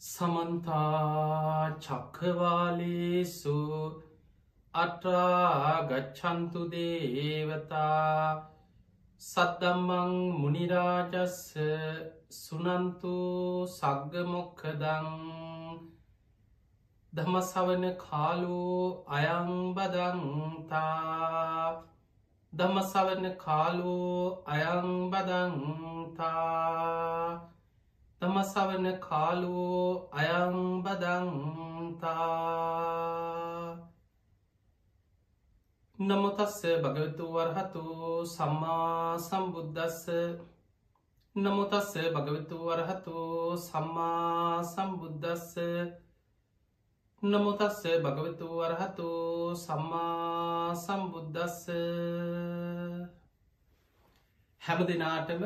සමන්තා චක්කවාලේසු අටාගච්චන්තු දේවතා සද්දම්මං මුනිරාජස්ස සුනන්තු සග්ගමොක්කදං දමසවන කාලු අයංබදන්තා දමසවන කාලු අයංබදන්තා තමසවන කාලුවෝ අයංබදන්තා නමුතස්ස භගවතු වරහතු සම්මා සම්බුද්ධස්ස නමුතස්ස භගවතු වරහතු සම්මා සම්බුද්ධස්ස නමුතස්ස භගවතු වරහතු සම්මා සම්බුද්ධස්ස හැම දෙනාටම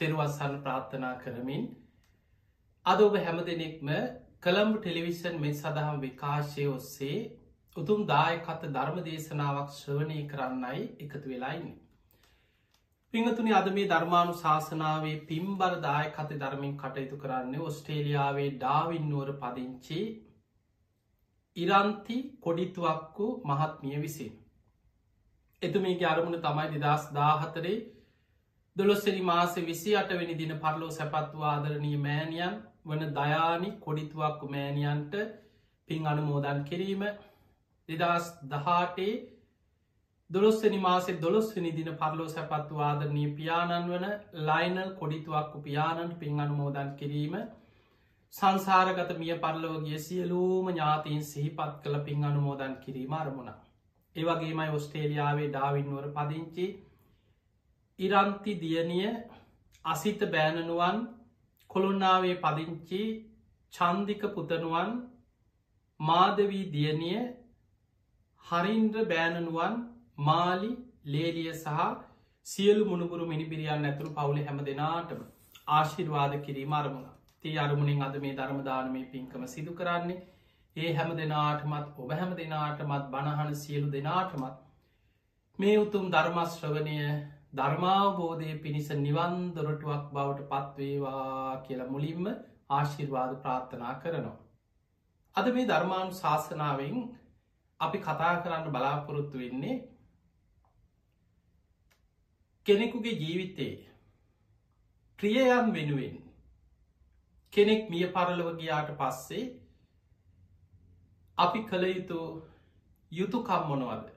තෙරුවස්සන්න ප්‍රාර්ථනා කරමින් අද ඔබ හැම දෙනෙක්ම කළම්බු ටෙලිවිෂන් මේ සඳහම් විකාශය ඔස්සේ උතුම් දායකත ධර්ම දේශනාවක් ශ්‍රවණය කරන්නයි එකතු වෙලායින්න. පිංහතුනි අද මේ ධර්මාණු ශාසනාවේ පිම්බර දායකත ධර්මින් කටයුතු කරන්නේ ඔස්ට්‍රේලියාවේ ඩාවින්නුවර පදිංචි ඉරන්ති කොඩිතුවක්කු මහත්මිය විසින්. එතුමේගේ අරමුණ තමයි දෙදස් දාහතරේ දොළොස්සනි මාස විසි අටවැනි දින පරලෝ සැපත්ව ආදරණී මෑනියන් වන දයානි කොඩිතුවක්කු මෑනියන්ට පින් අනුමෝදන් කිරීම දෙදස් දහටේ දොළොස්සනි මාසේ දොළොස්වනි දින පරලෝ සැපත්තු ආදරණී පියාණන් වන ලයිනල් කොඩිතුවක්කු පියාණන් පින් අනුමෝදන් කිරීම සංසාරගත මිය පරලෝගිය සියලූම ඥාතීන් සිහිපත් කළ පින් අනුමෝදන් කිරීම අරමුණ. ඒවගේමයි ඔස්ටේලියාවේ ඩාවින්නුවර පදිංචි ඉරන්ති දියණිය අසිත බෑනනුවන් කොළුන්නාවේ පදිංචි චන්දික පුතනුවන් මාදවී දියණිය හරින්ද්‍ර බෑනනුවන් මාලි ලේලිය සහ සියලු මුණපුරු මිනිබිරියන් ඇතුරු පවුල හැම දෙනාටම ආශිර්වාද කිරීම අරමුණ තිය අරමුණින් අද මේ ධර්මදානමය පින්කම සිදු කරන්නේ. ඒ හැම දෙනාටමත් ඔබ හැම දෙනාටමත් බණහන සියලු දෙනාටමත් මේ උතුම් ධර්මශ්‍රවනය ධර්මාවබෝධය පිණිස නිවන් දොරටුවක් බවට පත්වේවා කියලා මුලින්ම ආශිර්වාද ප්‍රාර්ථනා කරනවා. අද මේ ධර්මාණු ශාසනාවෙන් අපි කතා කරන්න බලාපොරොත්තු වෙන්නේ කෙනෙකුගේ ජීවිතයේ ප්‍රියයන් වෙනුවෙන් කෙනෙක් මිය පරලව ගියාට පස්සේ අපි කළ යුතු යුතුකම් මොනවද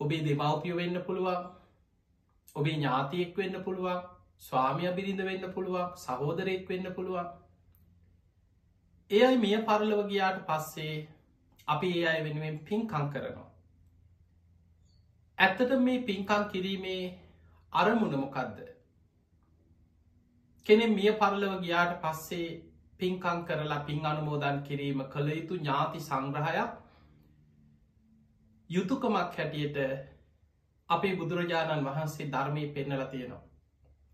ඔබේ දෙමවපිය වෙන්න පුළුවන් ඔබේ ඥාතියෙක් වෙන්න පුළුවන් ස්වාමිය බිරිඳ වෙන්න පුළුවන් සහෝදරයෙක් වෙන්න පුළුවන්. ඒ අයි මිය පරලව ගියාට පස්සේ අපි ඒ අය වෙනුවෙන් පින්කං කරනවා. ඇත්තට මේ පින්කං කිරීමේ අරමුණමොකක්ද කෙනෙ මිය පරලව ගියාට පස්සේ පින්කං කරලා පින් අනුමෝදන් කිරීම කළ යුතු ඥාති සංග්‍රහයක් යුතුකමක් හැටියට අපේ බුදුරජාණන් වහන්සේ ධර්මය පෙන්නල තියෙනවා.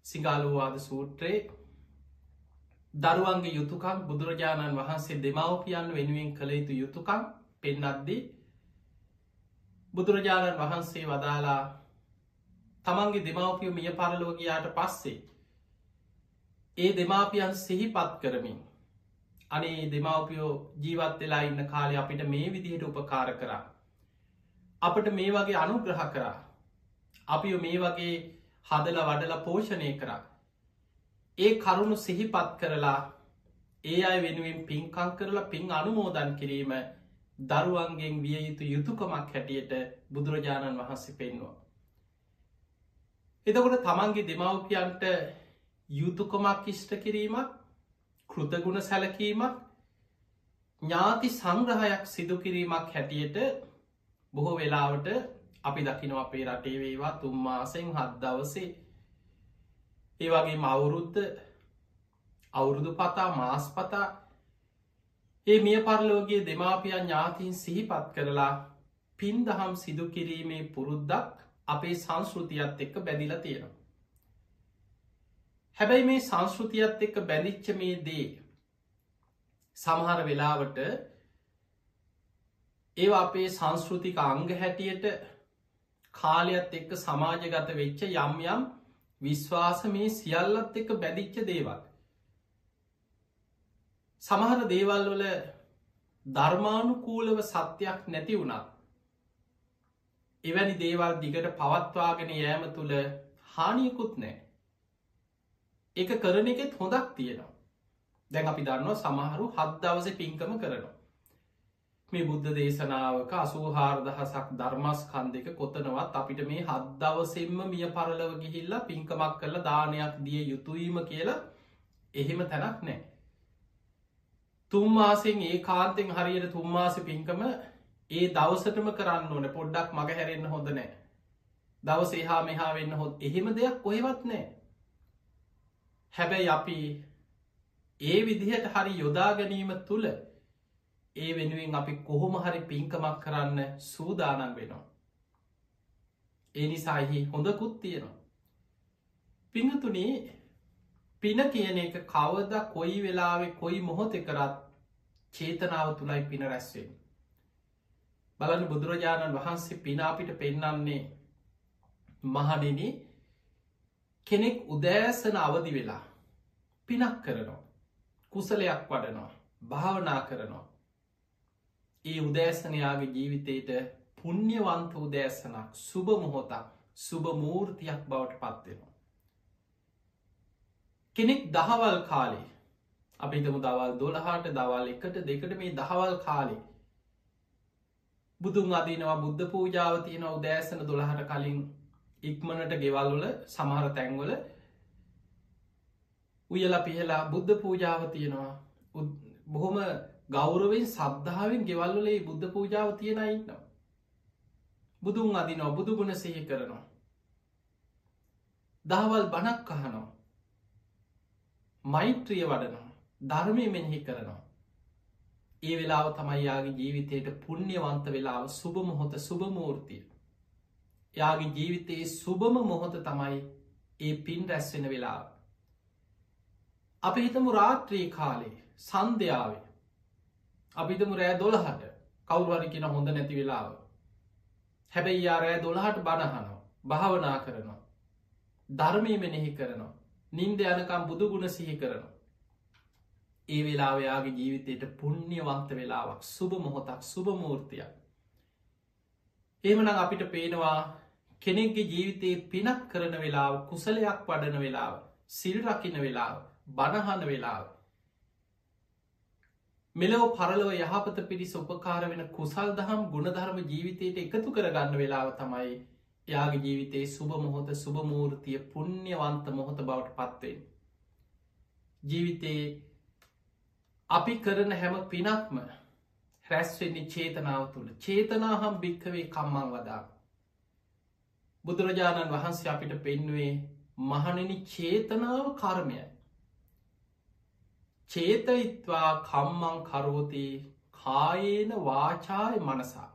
සිංහලුවාද සූත්‍රයේ දරුවන්ගේ යුතුකම් බුදුරජාණන් වහන්සේ දෙමවපියන් වෙනුවෙන් කළ යුතු යුතුකම් පෙන්නද්දී බුදුරජාණන් වහන්සේ වදාලා තමන්ගේ දෙමවපිය මිය පරලෝගයාට පස්සේ ඒ දෙමාපියන් සිහිපත් කරමින් අනේ දෙමවපියෝ ජීවත් වෙලා ඉන්න කාලය අපිට මේ විදිහට උපකාර කරා අපට මේ වගේ අනුග්‍රහ කරා අපි මේ වගේ හදල වඩල පෝෂණය කරා ඒ කරුණු සිහිපත් කරලා ඒ අය වෙනුවෙන් පින්කං කරලා පින් අනුමෝදන් කිරීම දරුවන්ගෙන් විය යුතු යුතුකමක් හැටියට බුදුරජාණන් වහන්සේ පෙන්වා. එතකොට තමන්ගේ දෙමවපියන්ට යුතුකොමක් ඉෂ්ට කිරීමක් කෘතගුණ සැලකීමක් ඥාති සංග්‍රහයක් සිදුකිරීමක් හැටියට බොහෝ වෙලාවට අපි දකිනව අපේ රටේ වේවා තුම්මාසෙන් හත් දවසේ ඒ වගේ මවුරුද්ධ අවුරුදු පතා මාස් පතා ඒ මිය පරලෝගේ දෙමාපියන් ඥාතින් සිහිපත් කරලා පින් දහම් සිදු කිරීමේ පුරුද්දක් අපේ සංස්ෘතියත් එක්ක බැදිල තියෙනවා. හැබැයි මේ සංස්ෘතියත් එක්ක බැඳිච්ච මේ දේ සමහර වෙලාවට ඒ අපේ සංස්කෘතික අංග හැටියට කාලයක්ත් එක්ක සමාජගත වෙච්ච යම් යම් විශ්වාස මේ සියල්ලත් එක බැදිච්ච දේවල්. සමහර දේවල් වල ධර්මානුකූලව සත්‍යයක් නැති වුණා එවැනි දේවල් දිගට පවත්වාගෙන යෑම තුළ හානියකුත් නෑ එක කරන එකෙත් හොඳක් තියෙනවා. දැන් අපි දන්නවා සමහරු හත් දවස පින්කම කරනවා. මේ බුද්ධ දේශනාවක අසූහාර්දහසක් ධර්මස්කන් දෙක කොතනවත් අපිට මේ හත් දවසෙන්ම මිය පරලව ගිහිල්ලා පින්කමක් කරලා දානයක් දිය යුතුවීම කියලා එහෙම තැනක් නෑ තුම්මාසෙන් ඒ කාන්තෙන් හරියට තුම්මාස පින්කම ඒ දවසටම කරන්න ඕන. පොඩ්ඩක් මග හැරෙන්න්න හොඳ නෑ දවස එහා මෙහා වෙන්න හොත් එහෙම දෙයක් කොහෙවත් නෑ හැබැයි අපි ඒ විදිහට හරි යොදා ගැනීම තුළ ඒ වෙනුවෙන් අපි කොහොම හරි පින්කමක් කරන්න සූදානන් වෙනවා. ඒ නිසාහි හොඳකුත් තියෙනවා. පිනතුනේ පින කියන එක කවද කොයි වෙලාවෙ කොයි මොහොත කරත් චේතනාව තුළයි පින රැස්වෙන්. බලන්න බුදුරජාණන් වහන්සේ පිනාපිට පෙන්නන්නේ මහනෙන කෙනෙක් උදෑසන අවදි වෙලා පිනක් කරනවා කුසලයක් වඩනවා භාවනා කරනවා ඒ උදෑසනයාගේ ජීවිතයට පුුණ්්‍යවන්ත උදෑසනක් සුබ මොහොතක් සුබ මූර්තියක් බවට පත්වෙනවා. කෙනෙක් දහවල් කාලේ අපිතම දවල් දොළහට දවල් එකට දෙකට මේ දහවල් කාලේ බුදුන් අදිනවා බුද්ධ පූජාව තියෙන උදෑසන දොළහට කලින් ඉක්මනට ගෙවල්වල සමහර තැන්වල උයල පිහලා බුද්ධ පූජාව තියෙනවා බොහොම ගෞරවෙන් සද්ධාවෙන් ගෙවල්ලේ බුද්ධ පූජාව තියෙන ඉන්නවා. බුදුන් අදින ඔබුදු ගුණ සහි කරනවා. දහවල් බණක් කහනවා. මෛත්‍රිය වඩනවා ධර්මය මෙහි කරනවා. ඒ වෙලාව තමයියාගේ ජීවිතයට පුුණ්්‍යවන්ත වෙලාව සුබ මොහොත සුභමූර්තිය. යාගේ ජීවිතයේ සුබම මොහොත තමයි ඒ පින් රැස්වෙන වෙලාව. අපි හිතමු රාත්‍රී කාලේ සන්ධ්‍යාවේ අපිතම රෑ දොළහට කවුරුහරි කියෙන හොඳ නැති වෙලාව. හැබැයි යාරෑ දොළහට බණහනවා භාවනා කරනවා. ධර්මී මෙනෙහි කරනවා. නින්ද යනකම් බුදුගුණ සිහි කරනවා. ඒ වෙලාවයාගේ ජීවිතයට පුුණ්්‍යවන්ත වෙලාවක් සුබ මොහොතක් සුභමූර්තියක්. ඒමනම් අපිට පේනවා කෙනෙක්ගේ ජීවිතයේ පිනක් කරන වෙලාව කුසලයක් වඩන වෙලාව සිල් රකින වෙලාව බණහන වෙලාව මෙලෝ පරලව යහපත පිරිස උපකාර වෙන කුසල් දහම් ගුණධර්ම ජීවිතයට එකතු කරගන්න වෙලාව තමයි යාගේ ජීවිතයේ සුබ මොහොත සුභමූර්තිය පුුණ්්‍යවන්ත මොහොත බවට පත්වෙන්. ජීවිතයේ අපි කරන හැම පිනක්ම රැස්වෙන්නේ චේතනාව තුළ චේතනාහම් භික්කවේ කම්මං වදා. බුදුරජාණන් වහන්සේ අපිට පෙන්නුවේ මහනෙන චේතනාව කර්මයයි. චේතයිත්වා කම්මං කරෝති කායේන වාචාය මනසා.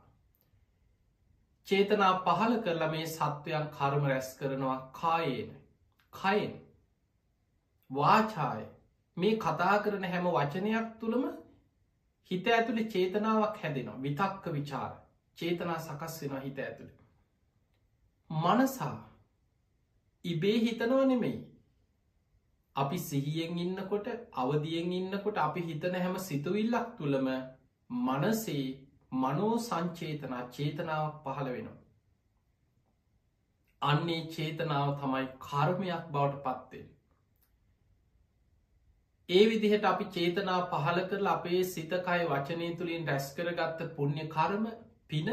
චේතනා පහල කරලා මේ සත්වයන් කර්ම රැස් කරනවා කායේන. කයින්. වාචාය. මේ කතා කරන හැම වචනයක් තුළම හිත ඇතුළි චේතනාවක් හැදෙනවා. විතක්ක විචාර චේතනා සකස් වෙන හිත ඇතුළි. මනසා. ඉබේ හිතනව නෙමෙයි. අපි සිහියෙන් ඉන්නකොට අවදියෙන් ඉන්නකොට අපි හිතන හැම සිතුවිල්ලක් තුළම මනසේ මනෝ සංචේතනා චේතනාවක් පහළ වෙනවා. අන්නේ චේතනාව තමයි කර්මයක් බවට පත්වෙන්. ඒ විදිහට අපි චේතනා පහල කරල අපේ සිතකයි වචනය තුළින් රැස් කරගත්ත පුුණ්්‍ය කර්ම පින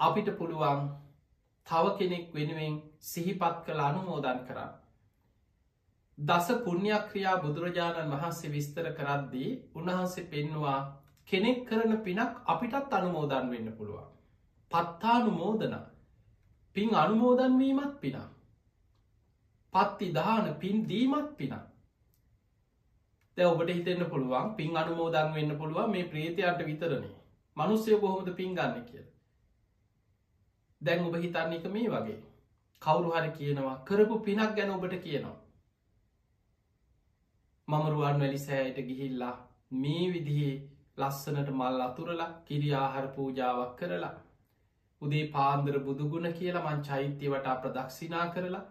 අපිට පුළුවන් තව කෙනෙක් වෙනුවෙන් සිහිපත් කළ අනුමෝදන් කරන්න. දස පුුණ්‍යක්‍රියා බුදුරජාණන් වහන්සේ විස්තර කරද්දී උන්වහන්සේ පෙන්නවා කෙනෙක් කරන පිනක් අපිටත් අනුමෝදන් වෙන්න පුළුවන්. පත්තානු මෝදන පින් අනුමෝදන්වීමත් පිනා. පත්ති දාන පින් දීමත් පිනා. දැ ඔබට හිතෙන්න්න පුළුවන් පින් අනුමෝදන් වෙන්න පුළුවන් මේ ප්‍රේතියන්ට විතරනේ මනුස්සය බොහොමද පින් ගන්න කිය. දැන් ඔබ හිතන්න එක මේ වගේ කවුරු හරි කියනවා කරපු පිනක් ගැන ඔබට කියනවා. මම රුවන් වැලි සෑයට ගිහිල්ලා මේ විදිහේ ලස්සනට මල් අතුරලා කිරියාහර පූජාවක් කරලා උදේ පාන්දර බුදුගුණ කියලා මං චෛත්‍යවට ප්‍රදක්ෂිනා කරලා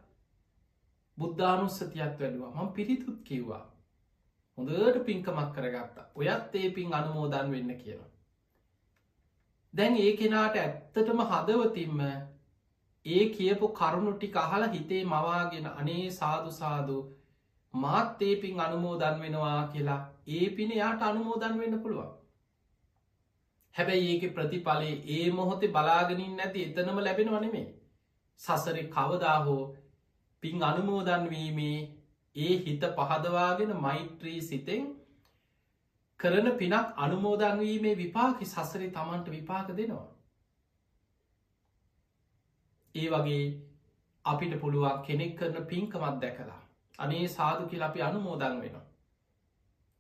බුද්ධානුස්සතියක් වැඩවා මං පිරිතුත් කිව්වා. හොඳට පින්කමක් කරගත්තා. ඔයත් ඒ පින් අනුමෝදන් වෙන්න කියලා. දැන් ඒ කෙනාට ඇත්තටම හදවතින්ම ඒ කියපු කරුණුටි කහල හිතේ මවාගෙන අනේ සාදු සාදු මාත් ඒ පින් අනුමෝදන් වෙනවා කියලා ඒ පින යාට අනුමෝදන් වෙන්න පුළුවන්. හැබැයි ඒක ප්‍රතිඵලේ ඒ මොහොතේ බලාගෙනින් නැති එතනම ලැබෙන වනෙමේ. සසරෙ කවදා හෝ පින් අනුමෝදන්වීමේ ඒ හිත පහදවාගෙන මෛත්‍රී සිතෙන් කරන පිනක් අනුමෝදන්වීමේ විපාකි සසරි තමන්ට විපාක දෙනවා. ඒ වගේ අපිට පුළුවන් කෙනෙක් කරන පින්කමත් දැකලා අනේ සාදු කියල අපි අනුමෝදන් වෙනවා.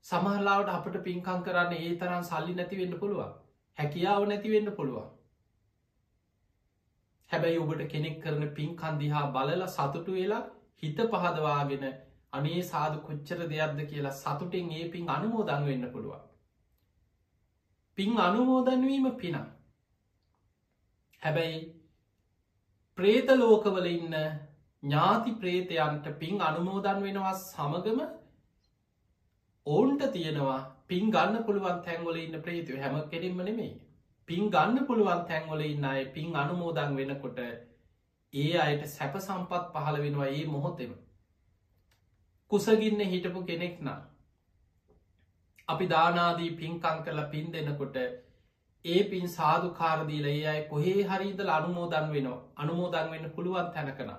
සමහලාවට අපට පින්කං කරන්න ඒ තරම් සල්ලි නැතිවෙන්න පුළුවන් හැකියාව නැතිවෙන්න පුළුවන්. හැබැයි ඔබට කෙනෙක් කරන පින්කන්දිහා බලල සතුටු වෙලා හිත පහදවාගෙන අනේ සාදු කොච්චර දෙයක්ද කියලා සතුටෙන් ඒ පින් අනුමෝදන් වෙන්න පුළුවන්. පින් අනුමෝදන්වීම පිනම්. හැබැයි ප්‍රේත ලෝකවල ඉන්න ඥාති ප්‍රේතයන්ට පින් අනුමෝදන් වෙනවා සමගම ඔවුන්ට තියෙනවා පින් ගන්න පුළුවන් තැන්වල ඉන්න ප්‍රේතිව හැම කෙරෙන්ම නෙමේ පින් ගන්න පුළුවන් තැන්වල ඉන්න අය පින් අනුමෝදන් වෙනකොට ඒ අයට සැප සම්පත් පහළ වෙනවා ඒ මොහොතෙම. කුසගින්න හිටපු කෙනෙක් නම් අපි දානාදී පින්කං කරලා පින් දෙනකොට ඒ පින් සාධකාරදීල ඒ අයි කොහේ හරිදල අනුමෝදන් වෙනවා. අනුමෝදන් වෙන්න පුළුවන් තැනකන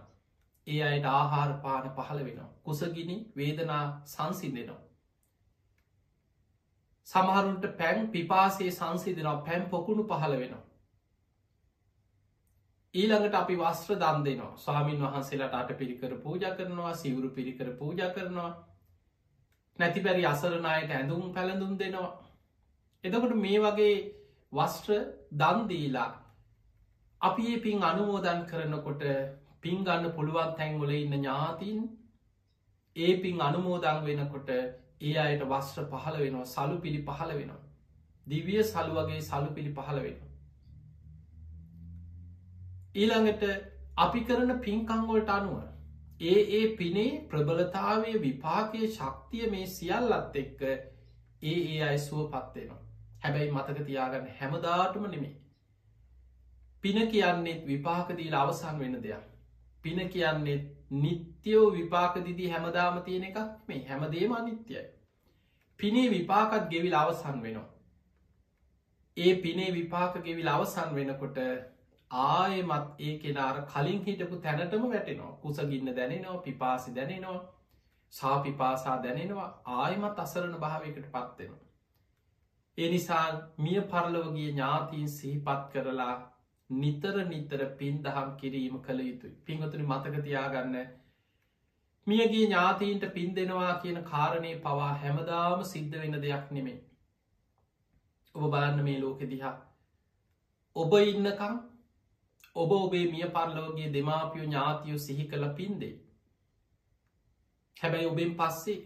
ඒ අයට ආහාර පාන පහළ වෙනවා. කුසගිනි වේදනා සංසිදෙනවා සමහරුන්ට පැන් පිපාසේ සංසිදෙනවා පැම් පොකුණු පහළ වෙනවා. ඊළඟට අපි වස්ත්‍ර දන් දෙනවා. ස්වාමීන් වහන්සේලාට අට පිරිකර පූජ කරනවා සිවුරු පිරිකර පූජ කරනවා. නැති බැරි අසරණයට ඇඳුම් පැළඳුම් දෙනවා. එදකොට මේ වගේ වස්ට්‍ර දන්දීලා අපි ඒ පින් අනුමෝදන් කරනකොට පින් ගන්න පුළුවන් තැන්වල ඉන්න ඥාතින් ඒ පින් අනුමෝදන් වෙනකොට ඒ අයට වස්ත්‍ර පහළ වෙනවා සලු පිළි පහළ වෙනවා. දිවිය සලු වගේ සලු පිළි පහළ වෙනවා. ඊළඟට අපි කරන පින්කංවලට අනුව ඒ ඒ පිනේ ප්‍රබලතාවය විපාකය ශක්තිය මේ සියල්ලත් එක්ක ඒ ඒ අයි සුව පත්වෙනවා. හැබැයි මතක තියාගන්න හැමදාටම නෙමේ. පින කියන්නෙත් විපාකදීල අවසන් වෙන දෙයක්. පින කියන්නෙත් නිත්‍යයෝ විපාකදිදී හැමදාම තියෙන එකක් මේ හැමදේම අනිත්‍යයි. පිනේ විපාකත් ගෙවිල් අවසන් වෙනවා. ඒ පිනේ විපාක ගෙවිල් අවසන් වෙනකොට ආයමත් ඒ කෙනාර කලින් හිටපු තැනටම වැටෙනවා කුසගින්න දැනෙනවා පිපාසි දැනෙනවා සාපිපාසා දැනෙනවා ආයමත් අසරණ භාවයකට පත්වෙනවා. එනිසා මිය පරලවගේ ඥාතීන් සිහිපත් කරලා නිතර නිතර පින් දහම් කිරීම කළ යුතුයි. පිංහතුනි මතකතියාගන්න මියගේ ඥාතීන්ට පින් දෙනවා කියන කාරණය පවා හැමදාම සිද්ධ වෙන දෙයක් නෙමේ ඔබ බලන්න මේ ලෝකෙ දිහා. ඔබ ඉන්නකම් ඔබ ඔබේ මිය පරලෝගේ දෙමාපියෝ ඥාතියෝ සිහි කළ පින්දේ හැබැයි ඔබෙන් පස්සේ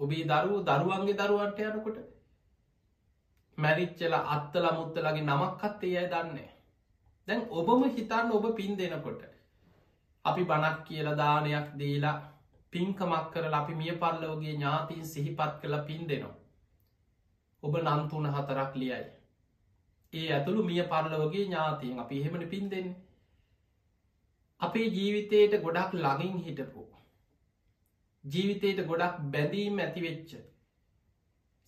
ඔබේ දරුව දරුවන්ගේ දරුවන්ට යනකොට මැරිච්චල අත්තල මුත්තලගේ නමක්කත් ඒ අය දන්නේ. දැන් ඔබම හිතන්න ඔබ පින් දෙනකොට. අපි බණක් කියල දානයක් දීලා පින්කමක් කර අපි මිය පල්ලෝගේ ඥාතින් සිහිපත් කළ පින් දෙනවා. ඔබ නන්තුන හතරක් ලියයි. ඒ ඇතුළු මිය පරලවගේ ඥාතින් අපි එහෙමන පින් දෙන්න. අපේ ජීවිතයට ගොඩක් ලඟින් හිටපු. ජීවිතයට ගොඩක් බැඳීම් ඇතිවෙච්ච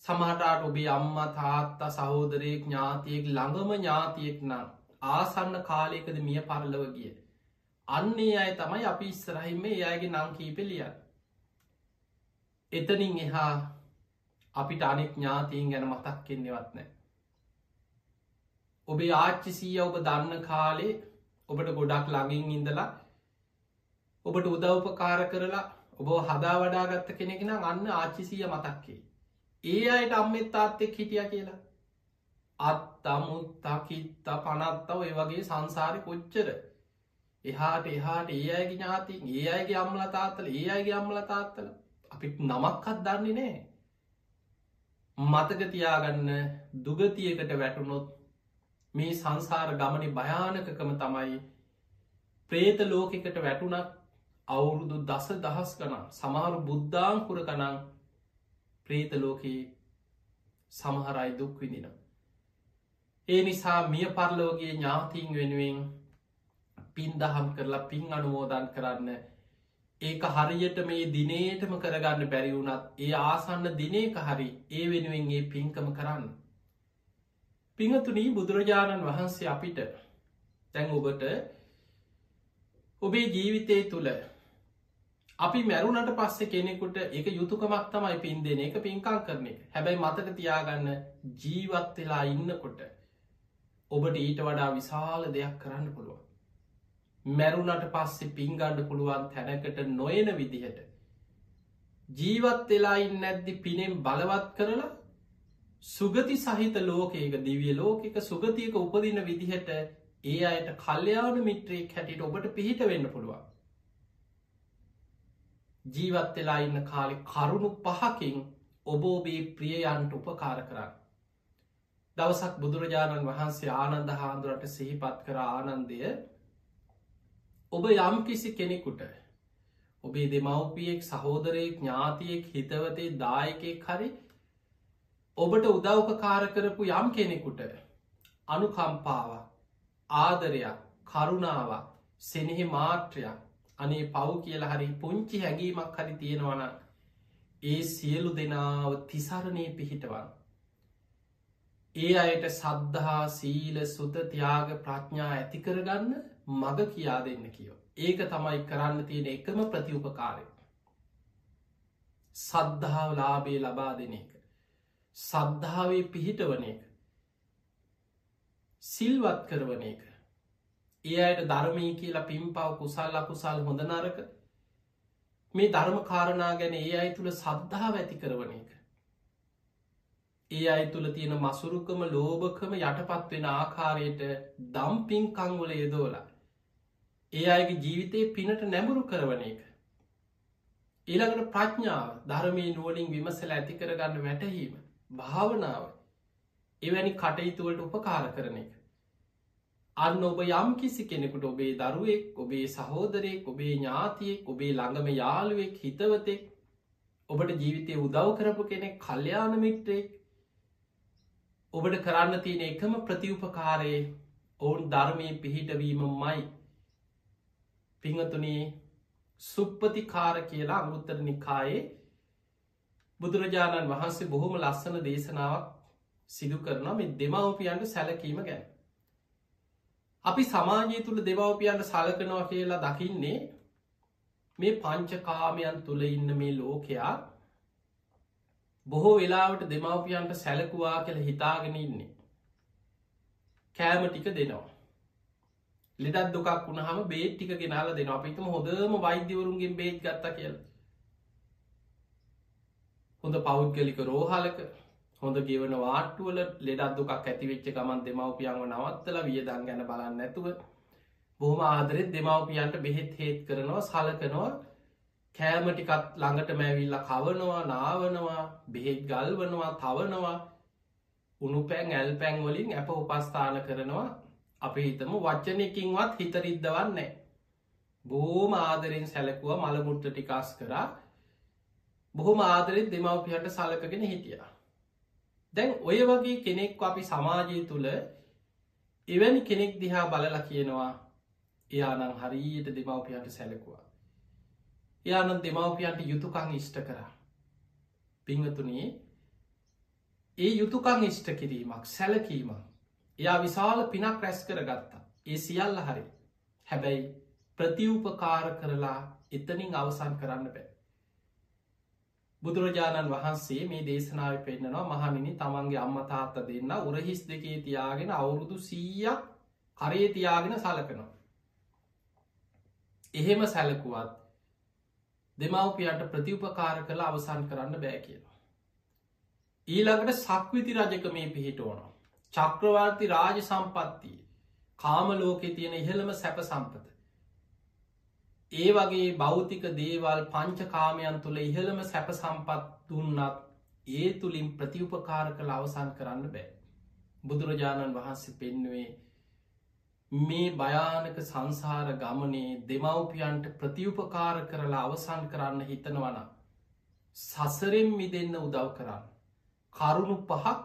සමහටාට ඔබේ අම්ම තාත්තා සහෝදරයෙක් ඥාතියෙක් ළඟම ඥාතියෙක් නම් ආසන්න කාලයකද මිය පරලව ගිය. අන්නේ අය තමයි අපි ඉස්සරහිම ඒ අයගේ නං කීපෙලියන්. එතනින් එහා අපිට අනෙක් ඥාතීන් ගැන මතක් කෙන්නෙවත් නෑ. ඔබේ ආච්චිසීය ඔබ දන්න කාලේ ඔබට ගොඩක් ළඟින් ඉඳලා ඔබට උදව්පකාර කරලා ඔබ හදා වඩාගත්ත කෙනෙගෙන අන්න ආච්චිසීය මතක්කේ. ඒ අයට අම්මෙත් තාත්තෙක් හිටිය කියලා අත්තමුත්තකිත්ත පනත්ත ඔය වගේ සංසාරි කොච්චර එහාට එහාට ඒ අයගේ ඥාතින් ඒ අයගේ අම්ල තාත්තල ඒ අයගේ අම්ල තාත්තල අපිත් නමක්කත් දන්නේ නෑ මතක තියාගන්න දුගතියකට වැටුනොත් මේ සංසාර ගමනි භයානකකම තමයි ප්‍රේත ලෝකෙකට වැටුනක් අවුරුදු දස දහස් කනම් සමහරු බුද්ධාංකුර කනං ප්‍රේත ලෝකයේ සමහරයි දුක් විදිනවා. ඒ නිසා මිය පරලෝගේ ඥාතිීන් වෙනුවෙන් පින් දහම් කරලා පින් අනුමෝදන් කරන්න ඒක හරියට මේ දිනේටම කරගන්න බැරි වුණත් ඒ ආසන්න දිනේක හරි ඒ වෙනුවෙන්ගේ පින්කම කරන්න. පිහතුනී බුදුරජාණන් වහන්සේ අපිට තැන් ඔබට ඔබේ ජීවිතය තුළ අපි මැරුණට පස්සෙ කෙනෙකුට එක යුතුකමක් තමයි පින් දෙන එක පින්කං කරන එක හැබැයි මතක තියාගන්න ජීවත් වෙලා ඉන්නකොට ඔබට ඊට වඩා විශාල දෙයක් කරන්න පුළුවන්. මැරුණට පස්සෙ පින්ගණ්ඩ පුළුවන් තැනකට නොයන විදිහට. ජීවත් වෙලායින් නැද්දි පිනෙම් බලවත් කරලා සුගති සහිත ලෝකයක දිවිය ලෝකක සුගතියක උපදින විදිහට ඒ අයට කල්්‍යයාන මිත්‍රයෙක් හැටියට ඔබට පිහිට වෙන්න පුළුවන්. ජීවත් වෙලා ඉන්න කාලෙ කරුණු පහකින් ඔබෝබේ ප්‍රියයන්ට උපකාර කරන්න. දවසක් බුදුරජාණන් වහන්සේ ආනන්ද හාන්දුරට සිහිපත් කර ආනන්දය ඔබ යම් කිසි කෙනෙකුට ඔබේ දෙමව්පියෙක් සහෝදරයෙක් ඥාතියෙක් හිතවතේ දායකෙක් හරි ඔබට උදව්පකාර කරපු යම් කෙනෙකුට අනුකම්පාව ආදරයක් කරුණාවක් සෙනෙහි මාත්‍රයක් අනේ පව් කියලා හරි පුංචි හැඟීමක් හරි තියෙනවන ඒ සියලු දෙනාව තිසරණය පිහිටවන්. ඒ අයට සද්ධහා සීල සුත තියාග ප්‍රඥා ඇතිකරගන්න මග කියා දෙන්න කියෝ. ඒක තමයි කරන්න තියෙන එකම ප්‍රතිඋපකාරය. සද්ධාව ලාබේ ලබා දෙන එක. සද්ධාවේ පිහිටවන එක. සිල්වත් කරවන එක. ඒ අයට ධර්මී කියලා පිම්පව් කුසල් අකුසල් හොඳ නරක මේ ධර්ම කාරණා ගැන ඒ අයි තුළ සද්ධාව ඇති කරවන එක. ඒ අයි තුළ තියෙන මසුරුකම ලෝභකම යටපත් වෙන ආකාරයට දම්පින්කංවල යෙදෝලා. ඒ අයගේ ජීවිතය පිනට නැමුරු කරවන එක. ඊළඟට ප්‍රඥාව ධර්මී නුවලින් විමසල ඇති කරගන්න වැටහීම භාවනාව එවැනි කටයුතුවලට උපකාර කරන එක. අන්න ඔබ යම් කිසි කෙනෙකුට ඔබේ දරුවෙක් ඔබේ සහෝදරයෙක් ඔබේ ඥාතියෙක් ඔබේ ළඟම යාළුවෙක් හිතවතෙක් ඔබට ජීවිතය උදව් කරපු කෙනෙක් කල්්‍යයාන මිත්‍රයෙක් ඔබට කරන්න තියෙන එකම ප්‍රතිඋපකාරයේ ඔවුන් ධර්මය පිහිටවීම මයි පිංහතුනේ සුප්පතිකාර කියලා අමුත්තර නිකායේ බුදුරජාණන් වහන්සේ බොහොම ලස්සන දේශනාවක් සිදු කරන මේ දෙමවපියන්ට සැලකීම ගැන. අපි සමාජය තුළ දෙවවපියන්ට සලකනවා කියලා දකින්නේ මේ පංචකාමයන් තුළ ඉන්න මේ ලෝකයා බොහෝ වෙලාවට දෙමවපියන්ට සැලකුවා කියල හිතාගෙන ඉන්නේ. කෑම ටික දෙනවා. ලෙඩත් දුකක් වුණහම බේත් ටික ගෙනල දෙන අපිතම හොඳම වෛද්‍යවරුන්ගෙන් බේත් ගත්ත කියල. හොඳ පෞද්ගලික රෝහලක හොඳ ගෙවන වාටුවල ලෙඩත් දුකක් ඇතිවෙච්ච ගමන් දෙමවපියන්ව නවත්තල වියදන් ගැන බලන්න ඇතුව බොහම ආදරෙත් දෙමවපියන්ට බෙහෙත් හේත් කරනවා සලකනවා කෑමටිකත් ළඟට මැවිල්ල කවනවා නාවනවා බෙහෙත් ගල් වනවා තවනවා. උුණු පැන් ඇල් පැන්වලින් ඇප උපස්ථාන කරනවා. අපි හිතම වච්චනයකින්වත් හිතරිද්දවන්නේ බෝම ආදරෙන් සැලකුව මළමුට්ට ටිකාස් කරා. බොහොම ආදරෙත් දෙමවපිහට සලකගෙන හිටියා. දැන් ඔය වගේ කෙනෙක් අපි සමාජය තුළ එවැනි කෙනෙක් දිහා බලලා කියනවා එයානම් හරියට දෙමවපියන්ට සැලකුවා. එයානම් දෙමවපියන්ට යුතුකං ඉෂ්ට කරා. පිංහතුනේ ඒ යුතුකං ඉෂ්ට කිරීමක් සැලකීමක් එයා විශාල පිනක් රැස් කර ගත්තා ඒ සියල්ල හරි හැබැයි ප්‍රතිවපකාර කරලා එතනින් අවසන් කරන්න බෑ බුදුරජාණන් වහන්සේ මේ දේශනාව පෙන්න්නනවා මහනිනි තමන්ගේ අම්ම තාත්ත දෙන්න උරහිස් දෙකේ තියාගෙන අවුරුදු සීයක් කරේ තියාගෙන සලකනවා. එහෙම සැලකුවත් දෙමවපියන්ට ප්‍රතිඋපකාර කළ අවසන් කරන්න බෑ කියලා. ඊළඟට සක්විති රජක මේ පිහිට ඕනවා. චක්‍රවර්ති රාජ සම්පත්තිය කාමලෝකෙ තියෙන ඉහළම සැප සම්පත. ඒ වගේ භෞතික දේවල් පංචකාමයන් තුළ ඉහළම සැප සම්පත් දුන්නත් ඒ තුළින් ප්‍රතිඋපකාර කළ අවසන් කරන්න බෑ. බුදුරජාණන් වහන්සේ පෙන්නුවේ මේ භයානක සංසාර ගමනේ දෙමවපියන්ට ප්‍රතිඋපකාර කරලා අවසන් කරන්න හිතනවන. සසරෙන් මිදන්න උදව් කරන්න. කරුණු පහක්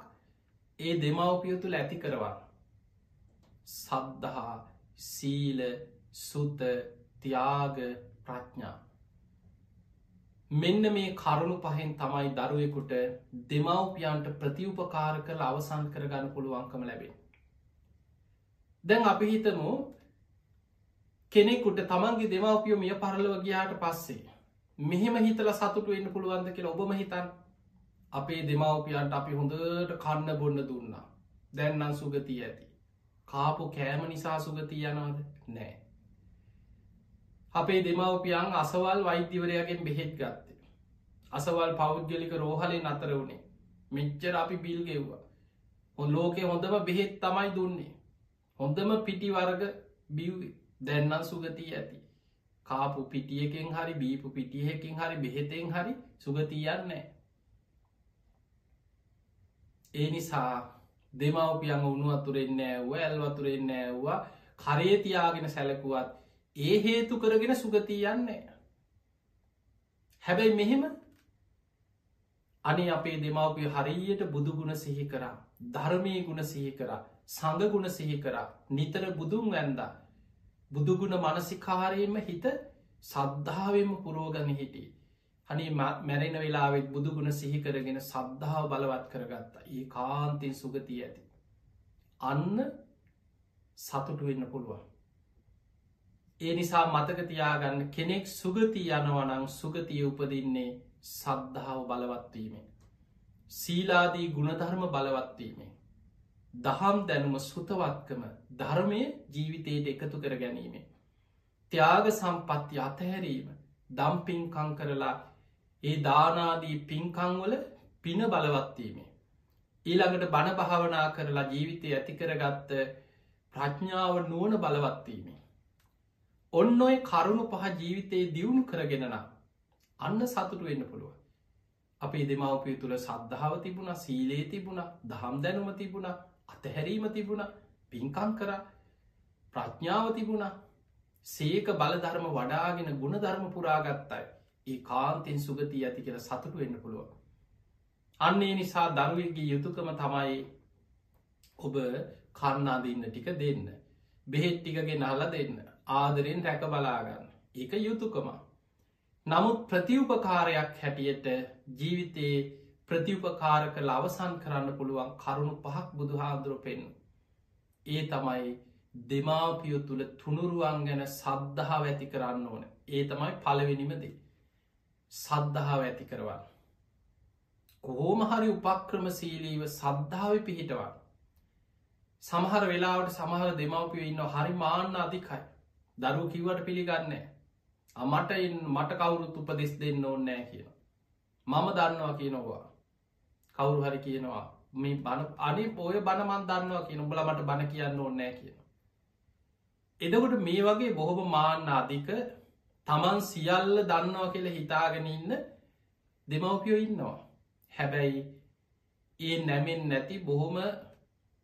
ඒ දෙමවපිය තුළ ඇති කරවන්න. සද්ධහා සීල සුත තියාග ප්‍රඥා. මෙන්න මේ කරුණු පහෙන් තමයි දරුවෙකුට දෙමවපියන්ට ප්‍රතිඋපකාර කළ අවසන් කරගන්න පුළුවන්කම ලැබෙන. දැන් අපි හිතමු කෙනෙකුට තමන්ගේ දෙමවපියෝ මිය පරලව ගියාට පස්සේ. මෙහෙම හිතල සතුට වෙන්න පුළුවන්ද කියලා ඔබම හිතන් අපේ දෙමවපියන්ට අපි හොඳට කන්න බොන්න දුන්නා. දැන්නම් සුගතිය ඇති. කාපු කෑම නිසා සුගතිය යනවද නෑ. අපේ දෙමවපියන් අසවල් වෛද්‍යවරයාගෙන් බෙහෙත් ගත්තේ. අසවල් පෞද්ගලික රෝහලෙන් අතර වුණේ මෙච්චර අපි බිල් ගෙව්වා. හො ලෝකෙ හොඳම බෙහෙත් තමයි දුන්නේ. හොඳම පිටි වර්ග බිව්වේ. දැන්නම් සුගතිය ඇති. කාපු පිටියකෙන් හරි බීපු පිටියහකින් හරි බෙහෙතෙන් හරි සුගතියන්නෑ ඒ නිසා දෙමවපියන් උුණු අතුරෙන් නෑව්ව ඇල් වතුරෙන් නෑව්වා කරේතියාගෙන සැලකුවත් ඒ හේතු කරගෙන සුගතියන්නේ හැබැයි මෙහෙම අනි අපේ දෙමවපිය හරියට බුදුගුණ සිහි කරා ධර්මය ගුණ සිහි කරා. සඳගුණ සිහි කරා නිතර බුදුන් වැන්දා බුදුගුණ මනසිකාරයෙන්ම හිත සද්ධාවම පුරෝගන හිටිය. හනි මැරෙන වෙලාවෙත් බුදුගුණ සිහිකරගෙන සද්ධාව බලවත් කරගත්තා ඒ කාන්තෙන් සුගතිය ඇති. අන්න සතුටු වෙන්න පුළුවන්. ඒ නිසා මතකතියාගන්න කෙනෙක් සුගති යනවනං සුගතිය උපදින්නේ සද්ධාව බලවත්වීමේ. සීලාදී ගුණධර්ම බලවත්වීමේ. දහම් දැනුම සුතවත්කම ධර්මය ජීවිතයට එකතු කර ගැනීම. ත්‍යාග සම්පත්ති අතහැරීම දම්පින්කං කරලා ඒ දානාදී පින්කංවල පින බලවත්වීමේ. ඊළඟට බණ භාවනා කරලා ජීවිතය ඇතිකරගත්ත ප්‍රඥාව නුවන බලවත්වීමේ. ඔන්න ඔය කරුණු පහ ජීවිතයේ දියුණු කරගෙනනම් අන්න සතුටු වෙන්න පුළුව. අපේ දෙමවපිය තුළ සද්ධාව තිබුණ සීලේ තිබුණ දහම් දැනුම තිබුණ අතහැරීම තිබුණ පින්කං කර ප්‍රඥාව තිබුණ සේක බලධර්ම වඩාගෙන ගුණ ධර්ම පුරාගත්තයි ඒ කාන්තෙන් සුගතිය ඇති කියල සතුටු වෙන්න පුළුව. අන්නේ නිසා දරුවගේ යුතුකම තමයි ඔබ කන්නාදන්න ටික දෙන්න. බෙහෙත් ටිකගේ නහල දෙන්න ආදරෙන් රැක බලාගන්න ඒක යුතුකම. නමුත් ප්‍රතිඋපකාරයක් හැටියට ජීවිතයේ ප්‍රතිඋපකාර කළ අවසන් කරන්න පුළුවන් කරුණු පහක් බුදුහාන්දුර පෙන්. ඒ තමයි දෙමාපියෝ තුළ තුනුරුවන් ගැන සද්ධාව ඇති කරන්න ඕන ඒ තමයි පලවෙනිමදේ. සද්ධාව ඇති කරවන්න. කොහෝම හරි උපක්‍රම සීලීව සද්ධාව පිහිටවන්. සමහර වෙලාවට සමහර දෙමවපිය ඉන්න හරි මාන්න අධිකයි. දරු කිවට පිළිගන්නේ. අමට මට කවුරුත් උපදෙස් දෙන්න ඕන්නෑ කියන. මම දන්නවා කියනවා. කවුරු හරි කියනවා මේ බන අනි පෝය බනමන් දන්නවා කියන උඹල මට බණ කියන්න ඕන්නෑ කියන. එදකොට මේ වගේ බොහොම මාන්න අධික තමන් සියල්ල දන්නවා කියල හිතාගෙන ඉන්න දෙමවපියෝ ඉන්නවා. හැබැයි ඒ නැමෙන් නැති බොහොම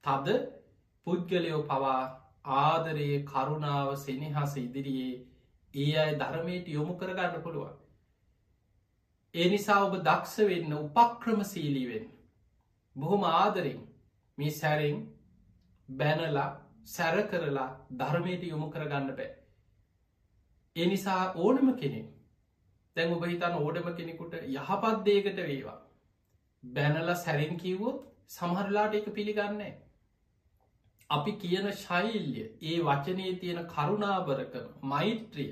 තද පුද්ගලයෝ පවා ආදරයේ කරුණාව සෙනහස ඉදිරියේ ඒ අය ධර්මයට යොමු කරගන්න පුළුවන්. ඒ නිසා ඔබ දක්ෂ වෙන්න උපක්‍රම සීලීවෙන් බොහොම ආදරෙන් මේ සැරෙන් බැනලා සැර කරලා ධර්මයට යොමු කරගන්න බෑ. ඒ නිසා ඕනම කෙනෙ තැන් ඔබ හිතන් ඕඩම කෙනෙකුට යහපත් දේකට වේවා. බැනල සැරෙන් කිව්වොත් සමහරලාට එක පිළිගන්නේ. අපි කියන ශෛල්්‍ය ඒ වචනයේ තියෙන කරුණාබරකම මෛත්‍රිය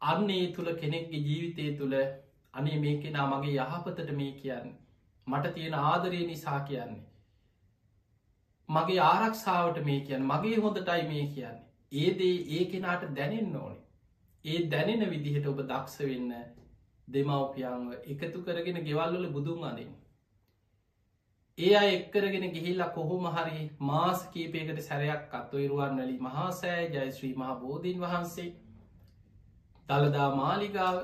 අන්නේ තුළ කෙනෙක්ගේ ජීවිතය තුළ අනේ මේ කෙනා මගේ යහපතට මේ කියන්න. මට තියෙන ආදරය නිසා කියන්නේ. මගේ ආරක්ෂාවට මේ කියන්න. මගේ හොඳටයි මේ කියන්නේ. ඒදේ ඒ කෙනාට දැනෙන්න ඕනේ. ඒ දැනෙන විදිහට ඔබ දක්ෂ වෙන්න දෙමවපියන්ව එකතු කරගෙන ගෙවල්වල බුදුන් අදින් ඒ අය එක්කරගෙන ගිහිල්ලා කොහොම හරි මාස කීපයකට සැරයක් අත්තුයිරුවන්නලි මහාසෑ ජයශ්‍රී මහා බෝධීන් වහන්සේ දළදා මාලිගාව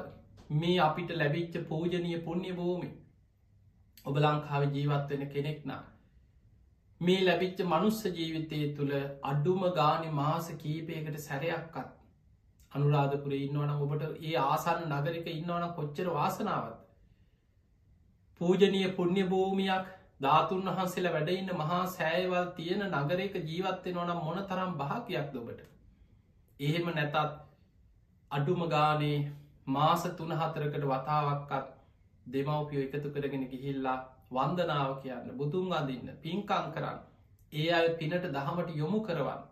මේ අපිට ලැබිච්ච පූජනය පුුණ්‍ය භූමි. ඔබ ලංකාව ජීවත්වෙන කෙනෙක් නා මේ ලැබිච්ච මනුස්ස ජීවිතය තුළ අඩුම ගානි මාස කීපයකට සැරයක්කත් අනුරාධපුර ඉන්නවන ඔබට ඒ ආසන්න නගරික ඉන්නවන කොච්චර වාසනාවත් පූජනය පුුණ්‍ය භූමියක් ධාතුන් වහන්සේලා වැඩඉන්න මහා සෑයවල් තියෙන නගරයක ජීවත්තය නොනම් මොන තරම් භාකයක් දොබට එහෙම නැතත් අඩුම ගානේ මාස තුන හතරකට වතාවක්කත් දෙමවපියෝ එකතු කරගෙන ගිහිල්ලා වන්දනාව කියන්න බුදුන් අඳන්න පින්කං කරන්න. ඒ අය පිනට දහමට යොමු කරවන්න.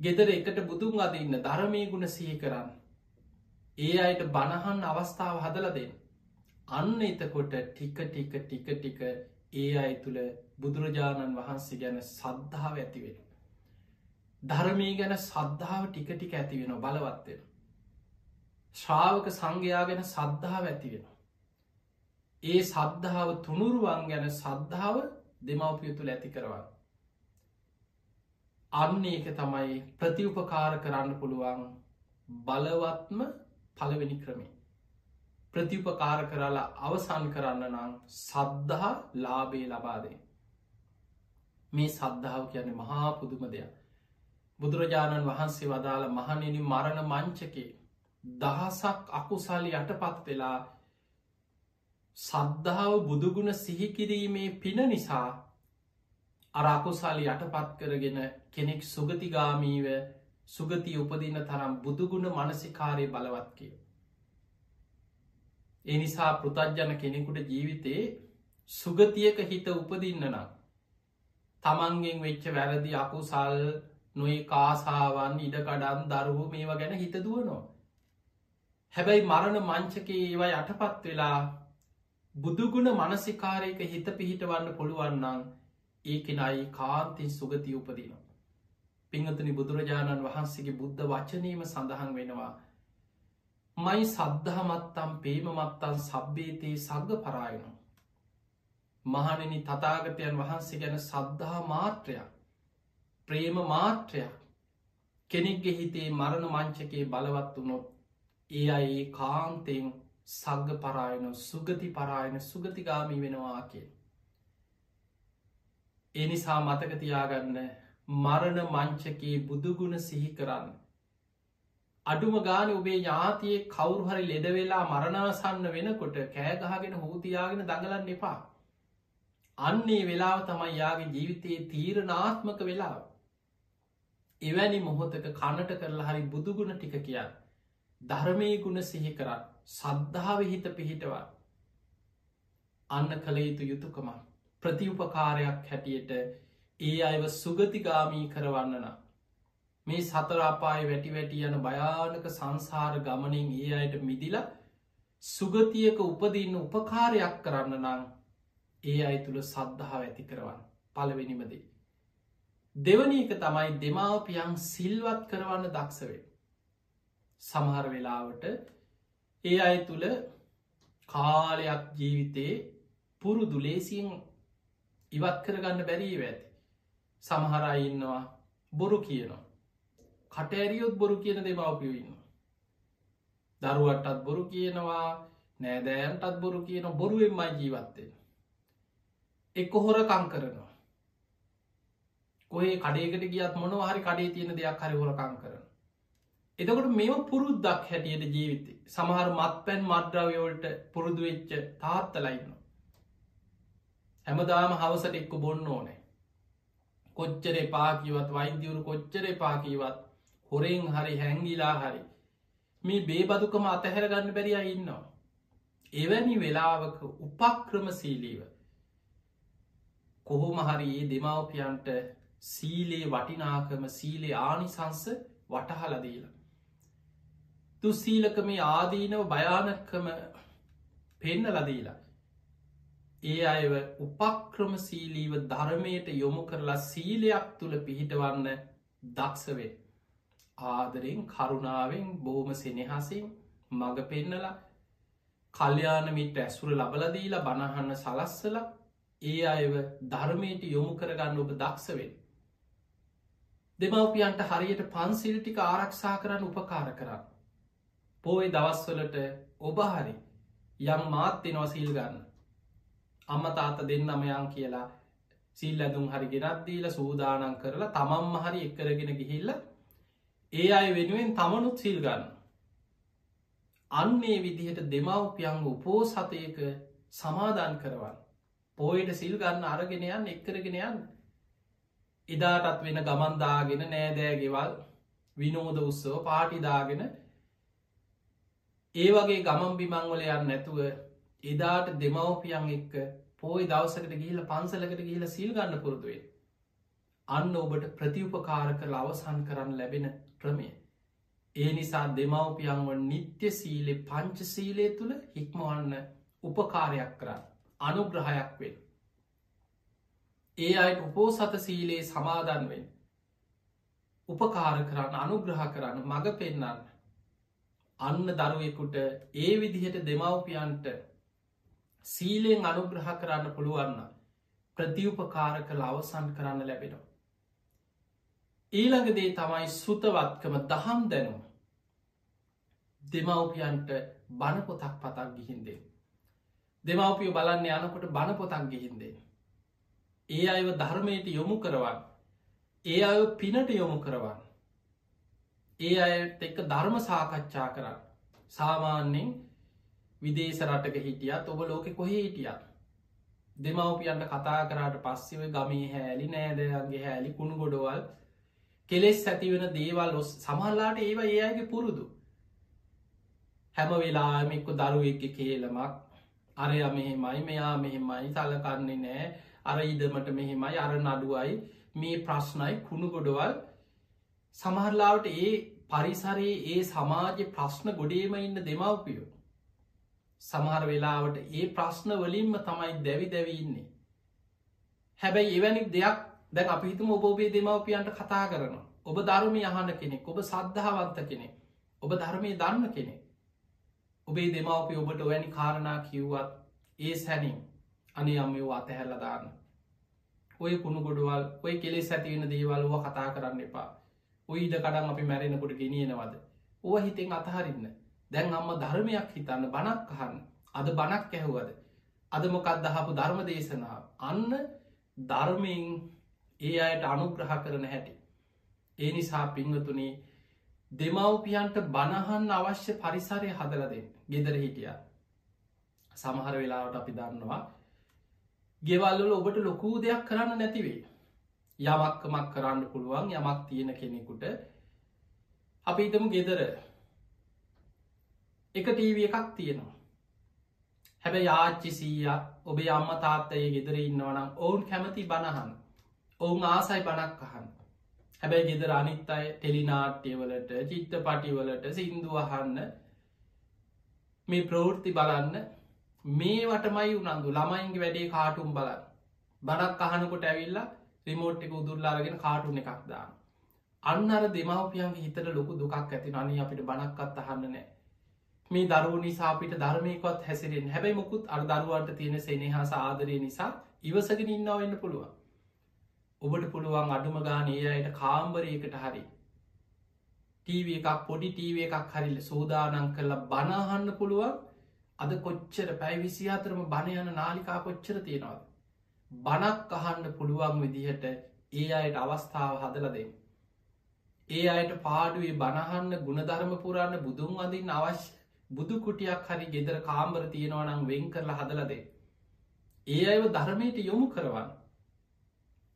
ගෙදර එකට බුදුන් අදඉන්න ධරමය ගුණ සිහි කරන්න. ඒ අයට බණහන් අවස්ථාව හදල දෙන්න. අන්න එතකොට ටික ටික ටික ටික ඒ අයි තුළ බුදුරජාණන් වහන්සේ ගැන සද්ධාව ඇතිවෙන ධර්මී ගැන සද්ධාව ටික ටික ඇතිවෙන බලවත්වෙන ශ්‍රාවක සංඝයා ගැන සද්ධාව ඇතිවෙන ඒ සද්ධාව තුනුරුවන් ගැන සද්ධාව දෙමවපිය තුළ ඇති කරවා අන්න ඒක තමයි ප්‍රතිඋපකාර කරන්න පුළුවන් බලවත්ම පළවෙනි ක්‍රමේ. ප්‍රතිඋපකාර කරලා අවසන් කරන්න නම් සද්ධහා ලාබේ ලබාදේ. මේ සද්ධාව කියන්නේ මහා පුදුම දෙයක්. බුදුරජාණන් වහන්සේ වදාළ මහනෙන මරණ මංචකේ දහසක් අකුසල් යටපත් වෙලා සද්ධාව බුදුගුණ සිහිකිරීමේ පින නිසා අරකුසල් යටපත් කරගෙන කෙනෙක් සුගතිගාමීව සුගති උපදින තරම් බුදුගුණ මනසිකාරය බලවත්කය. එනිසා පෘතජ්ජන කෙනෙකුට ජීවිතේ සුගතියක හිත උපදින්න නම් තමන්ගෙන් වෙච්ච වැරදි අකුසල් නොයි කාසාවන් ඉඩකඩන් දරුහු මේවා ගැන හිත දුවනෝ. හැබැයි මරණ මංචකේ ඒවා යටපත් වෙලා බුදුගුණ මනසිකාරයක හිත පිහිටවන්න පුළුවන්නන් ඒ කෙනයි කාන්තින් සුගති උපදිනවා. පිංහතුනි බුදුරජාණන් වහන්සේගේ බුද්ධ වචනීම සඳහන් වෙනවා. මයි සද්ධහමත්තම් පේමමත්තන් සබ්බේතයේ සග්ග පරායනු. මහනෙනි තතාගතයන් වහන්සේ ගැන සද්ධහා මාත්‍රයක් ප්‍රේම මාත්‍රයක් කෙනෙක්ගෙ හිතේ මරණ මංචකේ බලවත් වුණොත් ඒ අයි කාන්තෙන් සග්ග පරායන සුගති පරායන සුගතිගාමී වෙනවා කිය. එනිසා මතකතියාගන්න මරණ මංචකයේ බුදුගුණ සිහි කරන්න. අඩුම ගාන ඔබේ ඥාතියේ කවුරුහරි ලෙඩවෙලා මරණාසන්න වෙනකොට කෑගහගෙන හෝතියාගෙන දඟලන්න එපා. අන්නේ වෙලාව තමයි යාගේ ජීවිතයේ තීරණාත්මක වෙලාව. එවැනි මොහොතක කණට කරලා හරි බුදුගුණ ටික කියන්න. ධර්මය ගුණ සිහි කරන්න සද්ධාව හිත පිහිටවා. අන්න කළ යුතු යුතුකමක්. ප්‍රතිඋපකාරයක් හැටියට ඒ අයව සුගතිගාමී කරවන්නන. මේ සතරාපාය වැටි වැටි යන භයානක සංසාර ගමනින් ඒ අයට මිදිල සුගතියක උපදින්න උපකාරයක් කරන්න නං ඒ අයි තුළ සද්ධහා ඇති කරවන්න පලවෙනිමදේ. දෙවනීක තමයි දෙමාපියන් සිල්වත් කරවන්න දක්ෂවේ. සමහර වෙලාවට ඒ අය තුළ කාලයක් ජීවිතේ පුරුදු ලේසියෙන් ඉවත් කරගන්න බැරීව ඇති. සමහරයි ඉන්නවා බොරු කියනවා. කටඇරියොත් බොරු කියන දෙමවපියඉන්න. දරුවටත් බොරු කියනවා නෑදෑයන්ටත් බොරු කියන බොරුවෙන්මයි ජීවත්තෙන. එක්ක හොරකං කරනවා. කොේ කඩේකට ගියත් මොන හරි කඩේ තියෙන දෙයක් හරි හොරකං කරන. එතකොට මෙම පුරුද්දක් හැටියට ජීවිත සමහර මත් පැන් මද්‍රවයෝල්ට පුරුදු වෙච්ච තාත්තලයින්න. හැමදාම හවසට එක්ක බොන්න ඕනේ කොච්චර පාකිවත් වෛද්‍යවරු කොච්චර පාකිවත් හොරෙන් හරි හැංගිලා හරි මේ බේබදුකම අතහැර ගන්න බැරිිය ඉන්නවා එවැනි වෙලාවක උපක්‍රම සීලීව කොහොම හරි ඒ දෙමවපියන්ට සීලේ වටිනාකම සීලේ ආනිසංස වටහලදීලා තුස්සීලක මේ ආදීනව භයානක්කම පෙන්න ලදීලා ඒ අයව උපක්‍රමසීලීව ධර්මයට යොමු කරලා සීලයක් තුළ පිහිටවන්න දක්ෂවේ. ආදරෙන් කරුණාවෙන් බෝම සෙනෙහසින් මඟ පෙන්නලා කල්්‍යානමිට ඇසුර ලබලදීලා බණහන්න සලස්සල ඒ අයව ධර්මයට යොමු කරගන්න ඔබ දක්ෂවෙන්. දෙමවපියන්ට හරියට පන්සිල්ටික ආරක්ෂා කරන්න උපකාර කරන්න. පෝය දවස්වලට ඔබ හරි යම් මාත්‍යනවා සිල් ගන්න. අම්ම තාත දෙන්නම යන් කියලා සිල් ඇදුම් හරි ගෙනත්දීල සූදානන් කරලා තමම්ම හරි එක්කරගෙන ගිහිල්ල ඒ අය වෙනුවෙන් තමනුත් සිල් ගන්න. අන්නේ විදිහට දෙමව්පියන් උපෝසතයක සමාධන් කරවන්න. පෝයට සිල් ගන්න අරගෙනයන් එක්කරගෙන යන්න. එදාටත් වෙන ගමන්දාගෙන නෑදෑගෙවල් විනෝද උත්සව පාටිදාගෙන ඒ වගේ ගමන් බිමංවලයන් නැතුව එදාට දෙමවපියන් එක්ක පෝයි දවසකට ගිහිල පන්සලකට ගිහිල සිල් ගන්න පුරුදුවේ. අන්න ඔබට ප්‍රතිඋපකාර කළ අවසන් කරන්න ලැබෙන ක්‍රමය. ඒ නිසා දෙමවපියන්ව නිත්‍ය සීලේ පංච සීලේ තුළ හික්මවන්න උපකාරයක් කරන්න අනුග්‍රහයක් වෙන්. ඒ අයට උපෝසත සීලේ සමාදන්වෙන් උපකාර කරන්න අනුග්‍රහ කරන්න මඟ පෙන්නන්න අන්න දරුවෙකුට ඒ විදිහට දෙමවපියන්ට සීලයෙන් අනුග්‍රහ කරන්න පුළුවන්න ප්‍රතිඋපකාර කළ අවසන් කරන්න ලැබෙනවා. ඊළඟදේ තමයි සුතවත්කම දහම් දැනුම දෙමවපියන්ට බණපොතක් පතක් ගිහින්දේ. දෙමවපිය බලන්න යනකොට බණපොතක් ගිහින්දේ. ඒ අයව ධර්මයට යොමු කරවන්න. ඒ අය පිනට යොමු කරවන්න. ඒ අයට එක්ක ධර්ම සාකච්ඡා කරන්න. සාමාන්‍යෙන් විදේශ රටක හිටියත් ඔබ ලෝකෙ කොහේ හිටියත්. දෙමවපියන්ට කතා කරාට පස්සෙව ගමේ හැලි නෑදයන්ගේ හැලි කුණු ගොඩවල් කෙලෙස් ඇතිවෙන දේවල් ඔස් සමල්ලාට ඒවා ඒ අයගේ පුරුදු. හැම වෙලාමෙක්ක දරුවෙක්ක කියලමක් අරය මෙහෙමයි මෙයා මෙහෙමයි සලකන්නේ නෑ අර ඉදමට මෙහෙමයි අර නඩුවයි මේ ප්‍රශ්නයි කුණු ගොඩවල් සමහරලාවට ඒ පරිසරයේ ඒ සමාජ ප්‍රශ්න ගොඩේම ඉන්න දෙමවපියෝ. සමහර වෙලාවට ඒ ප්‍රශ්න වලින්ම තමයි දැවි දැවඉන්නේ. හැබැයි එවැනි දෙයක් දැන් අපිහිතුම ඔබෝබේ දෙමවපියන්ට කතා කරනවා. ඔබ ධර්මය අහන කෙනෙක් ඔබ සද්ධාවන්ත කෙනෙක් ඔබ ධර්මය දන්න කෙනෙක්. ඔබේ දෙමවපි ඔබට වැනි කාරණා කිව්වත් ඒ සැනින් අනේ අම්මෝ අතහැල්ල දාන්න. ඔය කුණු ගොඩුවල් ඔය කෙලෙස් ඇතිවෙන දේවල්ව කතා කරන්න එපා. ඔය ඉඩ කඩම් අපි මැරෙනකොට ගෙනියනවද. ඕ හිතෙන් අතහරින්න දැන් අම්ම ධර්මයක් හිතන්න බණක් අහන්න අද බණක් ඇහුවද. අද මොකක් දහපු ධර්ම දේශනාව අන්න ධර්මයෙන් ඒ අයට අනුග්‍රහ කරන හැටි. ඒ නිසා පිංහතුනේ දෙමව්පියන්ට බණහන් අවශ්‍ය පරිසරය හදලදෙන් ගෙදර හිටිය. සමහර වෙලාවට අපි දන්නවා ගෙවල්ල ඔබට ලොකූ දෙයක් කරන්න නැතිවේ. යමක්කමක් කරන්න පුළුවන් යමක් තියෙන කෙනෙකුට අපි ඉතම ගෙදර එක ටීව එකක් තියෙනවා. හැබැ යාච්චි සීය ඔබේ අම්ම තාත්තයේ ගෙදර ඉන්නවනම් ඔවුන් කැමති බණහන් ඔවුන් ආසයි බණක් අහන්න. හැබැයි ගෙදර අනිත් අය ටෙලිනාට්‍යවලට චිත්ත පටිවලට සින්දුවහන්න මේ ප්‍රවෘත්ති බලන්න මේවටමයි උනන්දු. ළමයින්ගේ වැඩේ කාටුම් බලන්න. බඩක් අහනකොට ඇවිල්ලා රිමෝට්ටික උදුරලාරගෙන කාටුන එකක් දාන්න අන්න අර දෙමවපියන්ගේ හිතට ලොකු දුකක් ඇති අනි අපිට බණක්කත් අහන්න නෑ. මේ දරුව නිසාපිට ධර්මයකොත් හැසිරෙන් හැබැයි මුකුත් අර දරුවන්ට තියෙන සෙනෙහා සාදරය නිසා ඉවසගෙන ඉන්නවා වෙන්න පුළුවන්. ඔබට පුළුවන් අඩුම ගාන ඒ අයට කාම්බරයකට හරි ටීව එකක් පොඩි ටීව එකක් හරිල්ල සූදානන් කරලා බනාහන්න පුළුවන්. අද කොච්චර පැයි විසි අතරම බණ යන නාලිකා කොච්චර තියෙනවාද. බනක් අහන්න පුළුවන් විදිහට ඒ අයට අවස්ථාව හදලදේ. ඒ අයට පාඩුවේ බණහන්න ගුණධර්ම පුරන්න බුදුන් අඳින් අවශ්‍ය බුදු කුටියක් හරි ගෙදර කාම්බර තියෙනවනම් වෙන් කරලා හදලදේ. ඒ අයව ධර්මයට යොමු කරවන්න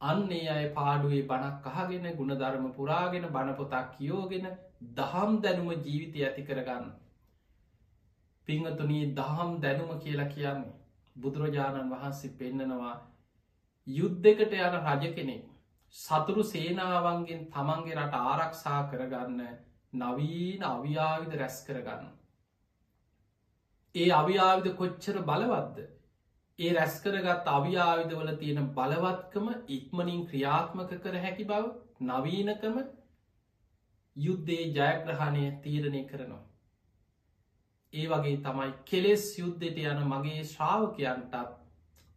අන්නේ අය පාඩුවේ බණක් අහගෙන ගුණධර්ම පුරාගෙන බණපොතක් කියෝගෙන දහම් දැනුම ජීවිතය ඇති කරගන්න. පිංහතුනී දහම් දැනුම කියලා කියන්නේ. බුදුරජාණන් වහන්සේ පෙන්නනවා යුද්ධකට යන රජ කෙනෙක් සතුරු සේනාවන්ගෙන් තමන්ගේ රට ආරක්ෂා කරගන්න නවීන අවියාවිද රැස් කරගන්න. ඒ අවියාවිද කොච්චර බලවද්ද ඒ රැස්කරගත් අවිආවිධවල තියෙන බලවත්කම ඉක්මනින් ක්‍රියාත්මක කර හැකි බව නවීනකම යුද්ධේ ජයග්‍රහණය තීරණය කරනවා. ඒ වගේ තමයි කෙලෙස් යුද්ධයට යන මගේ ශ්‍රාවකයන්ටත්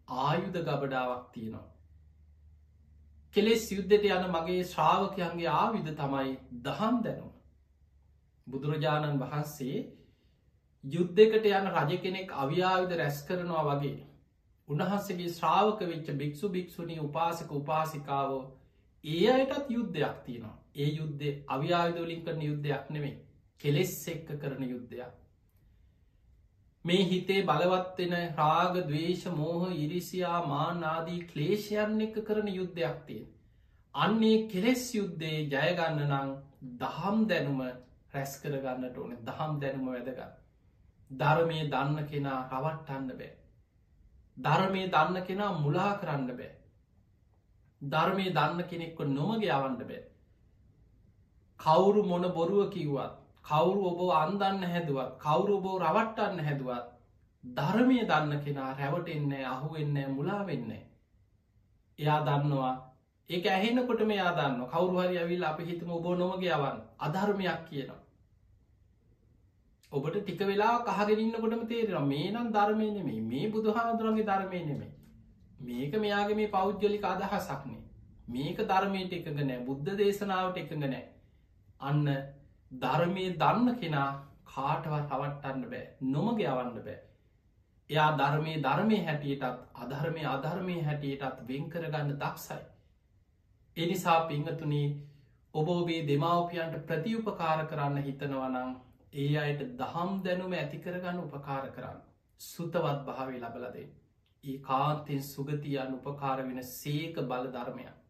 ආයුධ ගබඩාවක් තියෙනවා. කෙලෙස් යුද්ධයට යන මගේ ශ්‍රාවකයන්ගේ ආවිධ තමයි දහම් දැනුම. බුදුරජාණන් වහන්සේ යුද්ධකට යන රජ කෙනෙක් අවියාවිධ රැස් කරනවා වගේ උන්වහන්සගේ ශ්‍රාවක වෙච්ච භික්ෂු භික්ෂුණී උපාසක උපාසිකාවෝ ඒ අයටත් යුද්ධයක් තියෙනවා. ඒ යුද්ධ අවියායුදෝලින් කරන යුද්ධයක් නෙමේ කෙලෙස් එක්ක කරන යුද්ධයක් මේ හිතේ බලවත්වෙන රාග දවේශ මෝහ ඉරිසියා මානාදී ක්ලේෂයන් එක කරන යුද්ධයක් තියෙන්. අන්නේ කෙලෙස් යුද්ධේ ජයගන්න නං දහම් දැනුම රැස් කරගන්නට ඕන දහම් දැනුම වැදගන්න. ධර්මය දන්න කෙනා රවට්ටන්න බෑ. ධර්මය දන්න කෙනා මුලා කරන්න බෑ. ධර්මය දන්න කෙනෙක්ව නොමග යවන්න බෑ. කවුරු මොන බොරුව කිව්වත් කවුරු ඔබ අන්දන්න හැදුවත් කවුරු ඔබෝ රවට්ටන්න හැදුවත් ධර්මය දන්න කෙනා රැවටෙන්නේ අහුවෙන්නේ මුලා වෙන්නේ. එයා දන්නවා ඒක ඇහෙනකොට මේ ආදන්න කවරු හරි ඇවිල් අපි හිතම ඔබෝ නොමග යවන් අධර්මයක් කියනවා. ඔබට ටික වෙලා කහගෙනන්නකොටම තේරෙන මේ නම් ධර්මය නෙමේ මේ බුදුහාදුරන්ගේ ධර්මය නෙමේ. මේක මෙයාගේ මේ පෞද්ගලික අදහසක්නේ. මේක ධර්මයට එකග නෑ බුද්ධ දේශනාවට එකග නෑ. අන්න ධර්මය දන්න කෙනා කාටවත් රවට්ටන්න බෑ නොමග යවන්න බෑ. එයා ධර්මය ධර්මය හැටියටත් අධර්මය අධර්මය හැටියටත් වෙන් කරගන්න දක්සයි. එනිසා පිංහතුනී ඔබෝබේ දෙමවපියන්ට ප්‍රතිඋපකාර කරන්න හිතනවනං ඒ අයට දහම් දැනුම ඇතිකරගන්න උපකාර කරන්න. සුතවත් භාවය ලබලදේ. ඒ කාන්තෙන් සුගතියන් උපකාර වෙන සේක බල ධර්මයක්.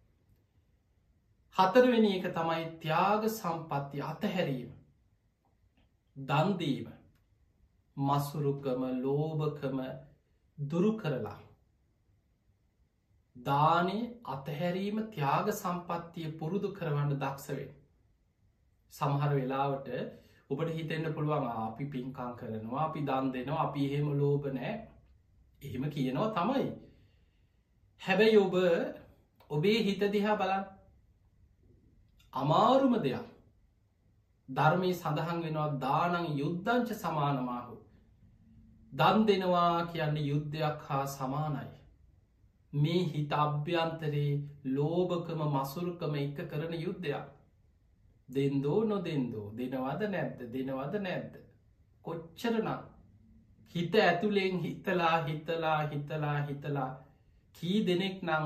හතරවෙනි එක තමයි ත්‍යාග සම්පත්ති අතහැරීම දන්දීම මසුරුකම ලෝභකම දුරු කරලා. දානය අතහැරීම ත්‍යාග සම්පත්තිය පුරුදු කරවන්න දක්ෂවේ සමහර වෙලාවට ඔබට හිතෙන්න්න පුළුවන් අපි පින්කං කරනවා අපි දන් දෙනවා අපි එහෙම ලෝබ නෑ. එහෙම කියනවා තමයි. හැබැයි ඔබ ඔබේ හිත දිහා බලන්න. අමාරුම දෙයක්. ධර්මය සඳහන් වෙනවා දානං යුද්ධංච සමානමාහු. දන් දෙනවා කියන්නේ යුද්ධයක් හා සමානයි. මේ හිත අභ්‍යන්තරයේ ලෝභකම මසුරුකම එක කරන යුද්ධයක්. දෙන්දෝ නොදෙන්දෝ දෙනවද නැද්ද දෙනවද නැද්ද? කොච්චරනම්? හිත ඇතුළෙන් හිතලා හිතලා හිතලා හිතලා කී දෙනෙක් නම්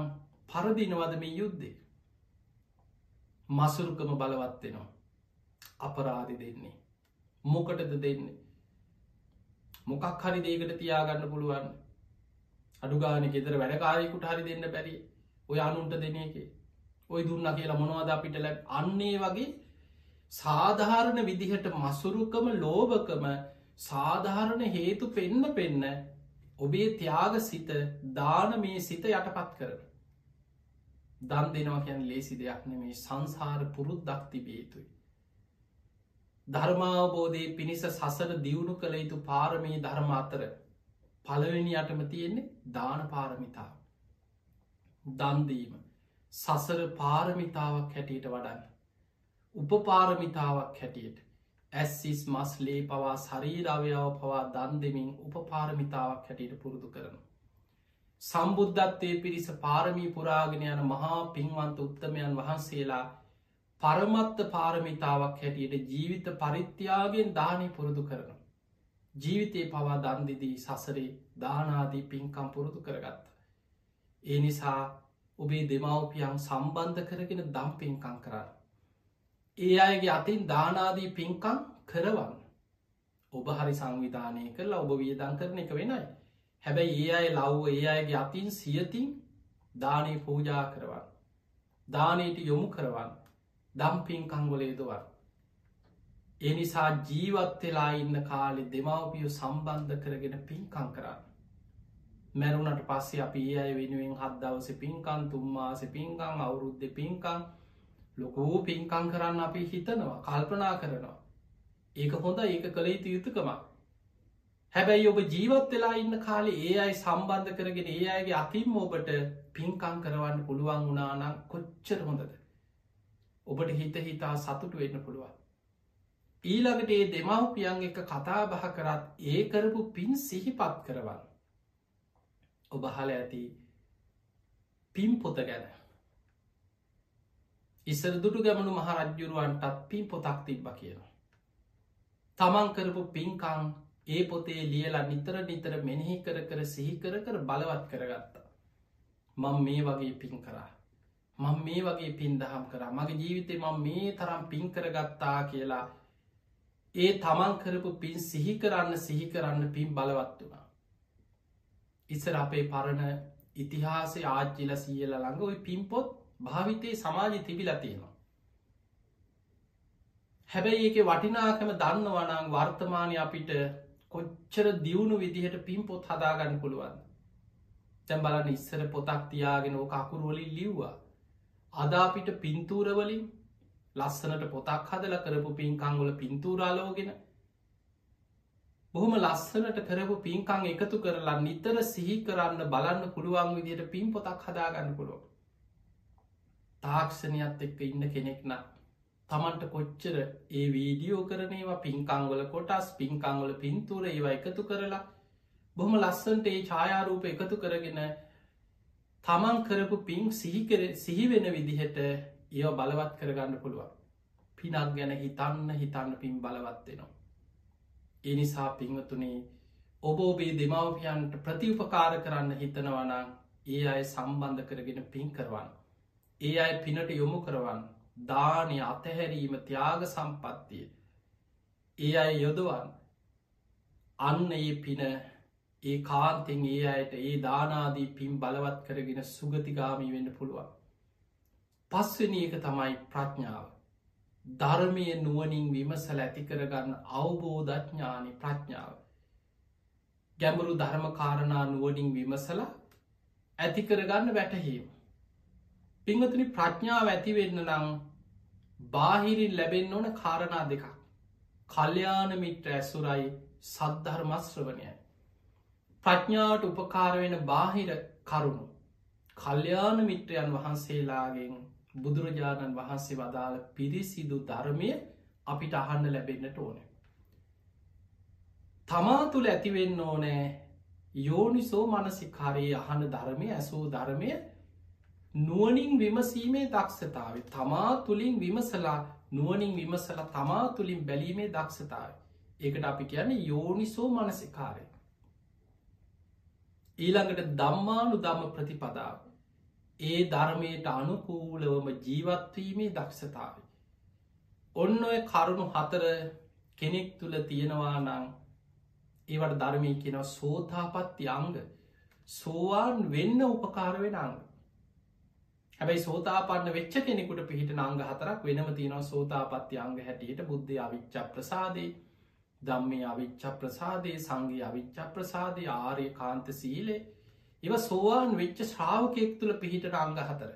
පරදිනවද මේ යුද්ධේ? මසුරුකම බලවත්වෙනවා. අපරාධි දෙන්නේ. මොකටද දෙන්නේ. මොකක් හරි දේකට තියාගන්න පුළුවන් අඩුගාන ගෙදර වැඩකාරයකුට හරි දෙන්න බැරි ඔය අනුන්ට දෙන එක ඔය දුන්න කියලා මොනවද අපිට ලැබ අන්නේ වගේ සාධාරණ විදිහට මසුරුකම ලෝභකම සාධාරණ හේතු පෙන්න පෙන්න ඔබේ ත්‍යාග සිත දාන මේ සිත යටපත් කරන දන් දෙනවා කියැන ලේසි දෙයක් නෙමේ සංසාර පුරුද්දක් තිබේතුයි. ධර්මාවබෝධය පිණිස සසර දියුණු කළ යුතු පාරමී ධර්ම අතර පළවෙනි අටම තියෙන්නේ දාන පාරමිතාව. දන්දීම සසර පාරමිතාවක් හැටියට වඩන්න. උපපාරමිතාවක් හැටියට ඇස්සිස් මස්ලේ පවා ශරීරාවයාව පවා දන් දෙමින් උපපාරමිතාවක් හැටියට පුරුදු කරනවා. සම්බුද්ධත්වය පිරිස පාරමී පුරාගෙන යන මහා පින්වන්ත උත්තමයන් වහන්සේලා පරමත්ත පාරමිතාවක් හැටියට ජීවිත පරිත්‍යාගෙන් දානය පුරුදු කරන. ජීවිතය පවා දන්දිදී සසරේ දානාදී පින්කම් පුරුදු කරගත්ත. ඒ නිසා ඔබේ දෙමවපියන් සම්බන්ධ කරගෙන දම් පින්කං කරන්න. ඒ අයගේ අතින් දානාදී පින්කං කරවන්න. ඔබ හරි සංවිධානය කරලා ඔබ වියදං කරන එක වෙනයි. හැබැයි ඒ අය ලව්ව ඒ අයගේ අතින් සියතින් දානය පූජා කරවන්. දානයට යොමු කරවන් දම්පින්කංගොලේදවන්. එනිසා ජීවත් වෙලා ඉන්න කාලෙ දෙමවපියෝ සම්බන්ධ කරගෙන පින්කං කරන්න. මැරුණට පස්සේ අපි ඒ අය වෙනුවෙන් හත් දවස පින්කන් තුම්මාස පින්කං අවුරුද්ධ පින්කං ලොකෝ පින්කං කරන්න අපි හිතනවා කල්පනා කරනවා. ඒක හොඳ ඒක කළ යුතු යුතුකමක් හැබැයි ඔබ ජීවත් වෙලා ඉන්න කාලේ ඒ අයි සම්බන්ධ කරගෙන ඒ අයගේ අතින්ම ඔබට පින්කං කරවන්න පුළුවන් වුණානම් කොච්චර හොඳද. ඔබට හිත හිතා සතුටු වෙන්න පුළුවන්. ඊළඟට ඒ දෙමව්පියන් එක කතා බහ කරත් ඒ කරපු පින් සිහිපත් කරවන්න. ඔබ හල ඇති පින් පොත ගැන. ඉස්සර දුටු ගැමනු මහරජ්ජුරුවන්ටත් පින් පොතක් තිබ්බ කියලා. තමන් කරපු පින්කං ඒ පොතේ ලියලා නිතර නිතර මෙනෙහි කර කර සිහි කර කර බලවත් කරගත්තා. මං මේ වගේ පින් කරා. මං මේ වගේ පින් දහම් කර මගේ ජීවිතේ මං මේ තරම් පින් කරගත්තා කියලා ඒ තමන් කරපු පින් සිහි කරන්න සිහි කරන්න පින් බලවත් වුණා. ඉස්සර අපේ පරණ ඉතිහාසේ ආච්චිල සියල ළඟ ඔයි පින්පොත් භාවිතයේ සමාජි තිබිල තියෙනවා. හැබැයි ඒක වටිනාකම දන්න වනං වර්තමානය අපිට කොච්චර දියුණු විදිහට පින් පොත් හදාගන්න පුළුවන්. තැම් බලන්න ඉස්සර පොතක් තියාගෙන ඕක අකුරුවලින් ලිව්වා. අදාපිට පින්තූරවලින් ලස්සනට පොතක් හදල කරපු පින්කංගොල පින්තූරාලෝගෙන බොහොම ලස්සනට කරපු පින්කං එකතු කරලා නිතර සිහි කරන්න බලන්න පුළුවන් විදියට පින් පොතක් හදාගන්න පුළුව තාක්ෂණයත් එක්ක ඉන්න කෙනෙක්න තමන්ට කොච්චර ඒ වීඩියෝ කරනේවා පින්කංගොල කොටස් පින්කංගොල පින්තුර ඒවා එකතු කරලා බොහොම ලස්සන්ට ඒ ඡායාරූප එකතු කරගෙන තමන් කරපු පින් සිහිකර සිහිවෙන විදිහට ඒව බලවත් කරගන්න පුළුවන් පිනක් ගැන හිතන්න හිතන්න පින් බලවත්වෙනවා. එනිසා පිංවතුනේ ඔබ ඔබේ දෙමවපියන්ට ප්‍රතිඋපකාර කරන්න හිතනවනං ඒ අය සම්බන්ධ කරගෙන පින් කරවන්න. ඒ අය පිනට යොමු කරවන්න දානය අතහැරීම ත්‍යාග සම්පත්තිය. ඒ අය යොදවන් අන්න ඒ පින ඒ කාන්තෙන් ඒ අයට ඒ දානාදී පින් බලවත් කරගෙන සුගතිගාමී වෙන්න පුළුවන්. පස්වනි එක තමයි ප්‍රඥාව. ධර්මය නුවනින් විමසල ඇති කරගන්න අවබෝධඥානි ප්‍රඥාව. ගැඹුරු ධර්මකාරණා නුවනින් විමසල ඇති කරගන්න වැටහීම. පිංහතුනි ප්‍රඥාව ඇතිවෙන්න නම් බාහිරින් ලැබෙන් ඕන කාරණා දෙකක්. කල්්‍යාන මිත්‍ර ඇසුරයි සද්ධර්මශ්‍රවනයයි. ප්‍රඥාවට උපකාරවෙන බාහිර කරුණු කල්්‍යාන මිත්‍රයන් වහන්සේලාගෙන් බුදුරජාණන් වහන්සේ වදාළ පිරිසිදු ධර්මය අපිට අහන්න ලැබෙන්න්නට ඕන. තමා තුළ ඇතිවෙන්න ඕනෑ යෝනිසෝ මනසිකාරයේ අහන ධර්මය ඇසූ ධර්මය නුවනින් විමසීමේ දක්ෂතාව තමා තුළින් විමසලා නුවනින් විමසල තමා තුළින් බැලීමේ දක්ෂතාව ඒකට අපි කියන යෝනිසෝ මනසිකාරය ඊළඟට දම්මානු දම්ම ප්‍රතිපදාව. ඒ ධර්මයට අනුකූලවම ජීවත්වීමේ දක්ෂතාව. ඔන්න ඔය කරුණු හතර කෙනෙක් තුළ තියෙනවා නං ඒවට ධර්මය කියෙන සෝතාපත්ති අංග සෝවාන් වෙන්න උපකාරවෙන අංග. හැබයි සෝතාපන්න වෙච්ච කෙනෙකුට පිහිට අංග හතරක් වෙනම තියෙනවා සෝතාපත්ති අංග හැටියට බුද්ධ අවිච්ච ප්‍රසාදී දම්මේ අවිච්ච ප්‍රසාදයේ සංගේ අවිච්ච ප්‍රසාදය ආරය කාන්ත සීලේ ඉව සෝවාන් වෙච්ච ශ්‍රාවකෙක් තුළ පිහිටට අංග හතර.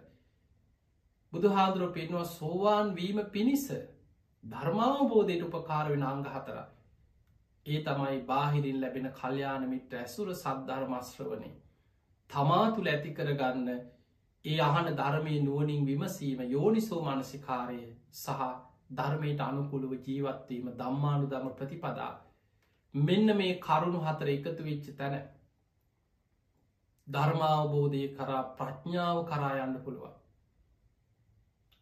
බුදුහාදුරුව පෙන්වා සෝවාන් වීම පිණිස ධර්මාවබෝධයට උපකාර වෙන අංග හතර. ඒ තමයි බාහිරින් ලැබෙන කල්්‍යාන මිත්‍ර ඇසුර සද්ධර්මශ්‍රවනේ. තමා තුළ ඇති කරගන්න ඒ අහන ධර්මය නුවනින් විමසීම යෝනිසෝ මනසිකාරය සහ ධර්මයට අනුකුළුව ජීවත්වීම දම්මානු දම ප්‍රතිපදා. මෙන්න මේ කරුණු හතර එකතු වෙච්ච තැන ධර්මාවබෝධය කරා ප්‍රඥාව කරා යන්න පුළුවන්.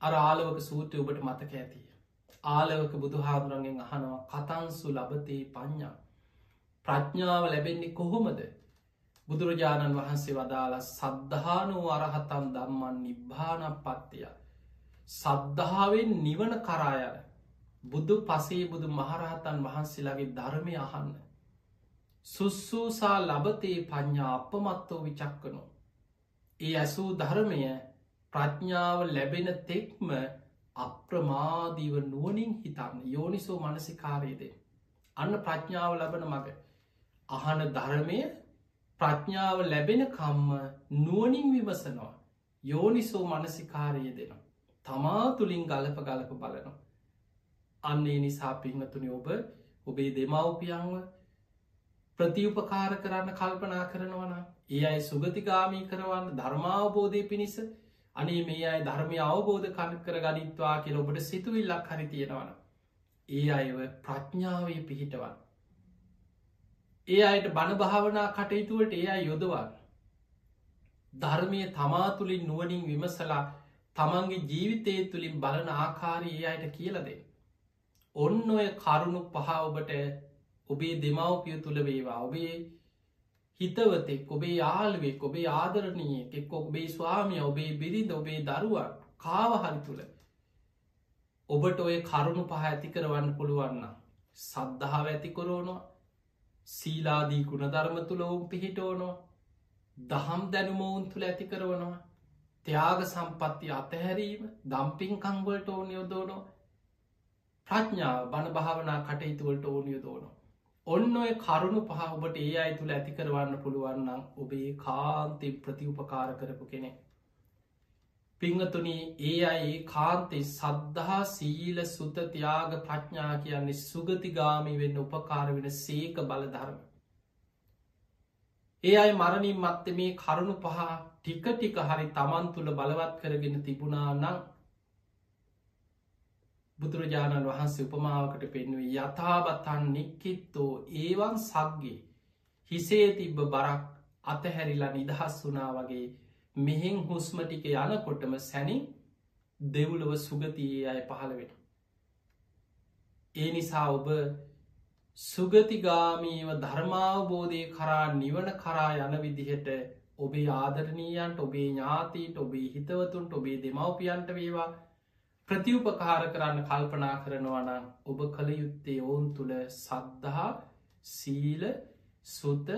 අර ආලවක සූත්‍රය ඔබට මතක ඇතිය. ආලවක බුදුහාදුරන්ගෙන් අහනවා කතන්සු ලබතේ පඤ්ඥා ප්‍රඥාව ලැබෙන්නේ කොහොමද? බුදුරජාණන් වහන්සේ වදාළ සද්ධානෝ අරහතන් දම්මන් නිබ්භාන පත්තියා සද්ධාවෙන් නිවන කරායන බුදු පසේ බුදු මහරහතන් වහන්සේලාගේ ධර්මය අහන්න. සුස්සූසා ලබතේ පඥ්ඥා අපමත්තෝ විචක්කනු. ඒ ඇසූ ධර්මය ප්‍රඥාව ලැබෙන තෙක්ම අප්‍රමාදීව නුවනින් හිතන්න යෝනිසෝ මනසිකාරයේදේ. අන්න ප්‍රඥාව ලබන මග. අහන ධර්මය ප්‍රඥාව ලැබෙන කම්ම නුවනින් විමසනවා. යෝනිසෝ මනසිකාරය දෙනවා. තමා තුළින් ගලප ගලප බලනවා. අන්නේ නිසා පිංහතුනි ඔබ ඔබේ දෙමව්පියන්ව ප්‍රතිඋපකාර කරන්න කල්පනා කරනවන ඒ අයි සුගතිගාමී කරවන්න ධර්මාවබෝධය පිණිස අනේ මේ අයි ධර්මය අවබෝධ කන කර ගනිත්වා කියල ඔබට සිතුවිල්ලක් හරි තියෙනවන. ඒ අයව ප්‍රඥාවය පිහිටවන්. ඒ අයට බණ භාවනා කටයුතුවට ඒ අයි යොදවන්. ධර්මය තමා තුළින් නුවනින් විමසලා තමන්ගේ ජීවිතය තුළින් බලන ආකාරී ඒ අයට කියලදේ. ඔන්න ඔය කරුණු පහ ඔබට ඔබේ දෙමවපිය තුළ වේවා ඔබේ හිතවතෙක් ඔබේ යාල්ුවෙක් ඔබේ ආදරණයේ එක් ඔබේ ස්වාමිය ඔබේ බිරිඳ ඔබේ දරුවන් කාවහරි තුළ ඔබට ඔය කරුණු පහ ඇති කරවන්න පුළුවන්න සද්ධාව ඇතිකොරෝනවා සීලාදී ගුණධර්ම තුළ ඔවුන් පිහිටෝනෝ දහම් දැනුමෝවුන් තුළ ඇති කරවනවා. ත්‍යයාග සම්පත්ති අතහැරීම දම්පින්කංගවලට ඕන යොදෝනෝ ප්‍රඥාව බණ භාවනා කටයුතුවලට ඕන යොදෝනෝ ඔන්න ඔය කරුණු පහ ඔබට ඒ අයි තුළ ඇති කරවන්න පුළුවන්නම් ඔබේ කාන්තෙ ප්‍රතිඋපකාර කරපු කෙනෙ පිංහතුනි ඒ අයි කාන්තෙ සද්ධහා සීල සුතතියාග ප්‍රඥා කියන්නේ සුගතිගාමි වෙන්න උපකාර වෙන සේක බලධර්ම. ඒ අයි මරණින් මත්ත මේ කරුණු පහ ටික ටික හරි තමන් තුළ බලවත් කරගෙන තිබුණා නං බුදුරජාණන් වහන්සේ උපමාවකට පෙන්වේ යථාබතන් නික්කිත්තෝ ඒවන් සක්ගේ හිසේ තිබ්බ බරක් අතහැරිලා නිදහස් වනා වගේ මෙහෙන් හුස්ම ටික යනකොටම සැනින් දෙවුලව සුගතියේ අය පහළවෙන. ඒ නිසා ඔබ සුගතිගාමීව ධර්මාවබෝධය කරා නිවන කරා යන විදිහට ඔබේ ආදරණීයන්ට ඔබේ ඥාතීට ඔබේ හිතවතුන්ට ඔබේ දෙමවපියන්ට වේවා ප්‍රතිඋපකාර කරන්න කල්පනා කරනවනම් ඔබ කළ යුත්තේ ඔවුන් තුළ සද්ධහා සීල සුත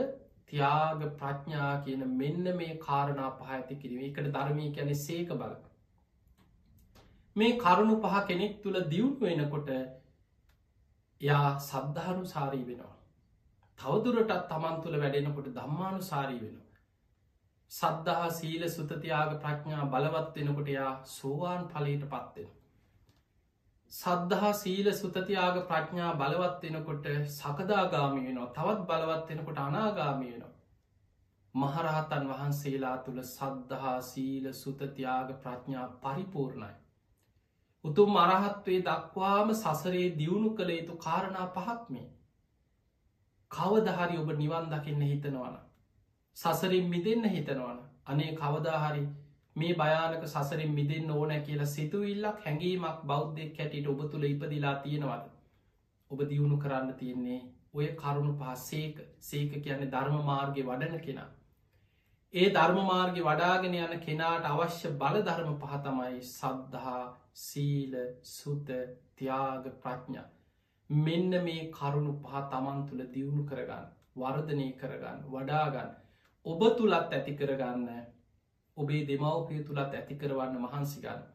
තියාග ප්‍රඥා කියන මෙන්න මේ කාරණා පහඇති කිරීම එකට ධර්මී ගැන සේක බල මේ කරුණු පහ කෙනෙක් තුළ දියුණු වෙනකොට යා සද්ධානු සාරී වෙනවා. තවදුරටත් තමන් තුළ වැඩෙනකොට දම්මානු සාරී වෙනවා. සද්ධහා සීල සුතතියාග ප්‍රඥා බලවත් වෙනකොට යා සෝවාන් පලට පත්වෙන. සද්ධහා සීල සුතතියාග ප්‍රඥා බලවත් වෙනකොට සකදාගාමි වෙනවා තවත් බලවත් වෙනකොට අනාගාමි වෙනවා. මහරහතන් වහන්සේලා තුළ සද්ධහා සීල සුතතියාග ප්‍රඥා පරිපූර්ණයි. උතුම් අරහත්වේ දක්වාම සසරේ දියුණු කළ යුතු කාරණා පහක්මේ. කවදහරි ඔබ නිවන් දකින්න හිතනවන. සසරින් මිදන්න හිතනවන අනේ කවදාහරි මේ භයානක සසරින් මිදන්න ඕන කියලා සිතුවිල්ලක් හැඟීමක් බෞද්ධයක් කැටිට ඔබ තුළ ඉපදිලා තියෙනවද. ඔබ දියුණු කරන්න තියෙන්නේ ඔය කරුණු පහස්සේක සේක කියන්නේ ධර්ම මාර්ගය වඩන කෙනා. ඒ ධර්මමාර්ග වඩාගෙන යන කෙනාට අවශ්‍ය බල ධර්ම පහතමයි සද්ධහා සීල සුත තියාග ප්‍රඥා මෙන්න මේ කරුණු පහ තමන් තුළ දියුණු කරගන්න වර්ධනය කරගන්න වඩාගන්න ඔබ තුළත් ඇති කරගන්න ඔබේ දෙමවපිය තුළත් ඇති කරවන්න මහන්සිගන්න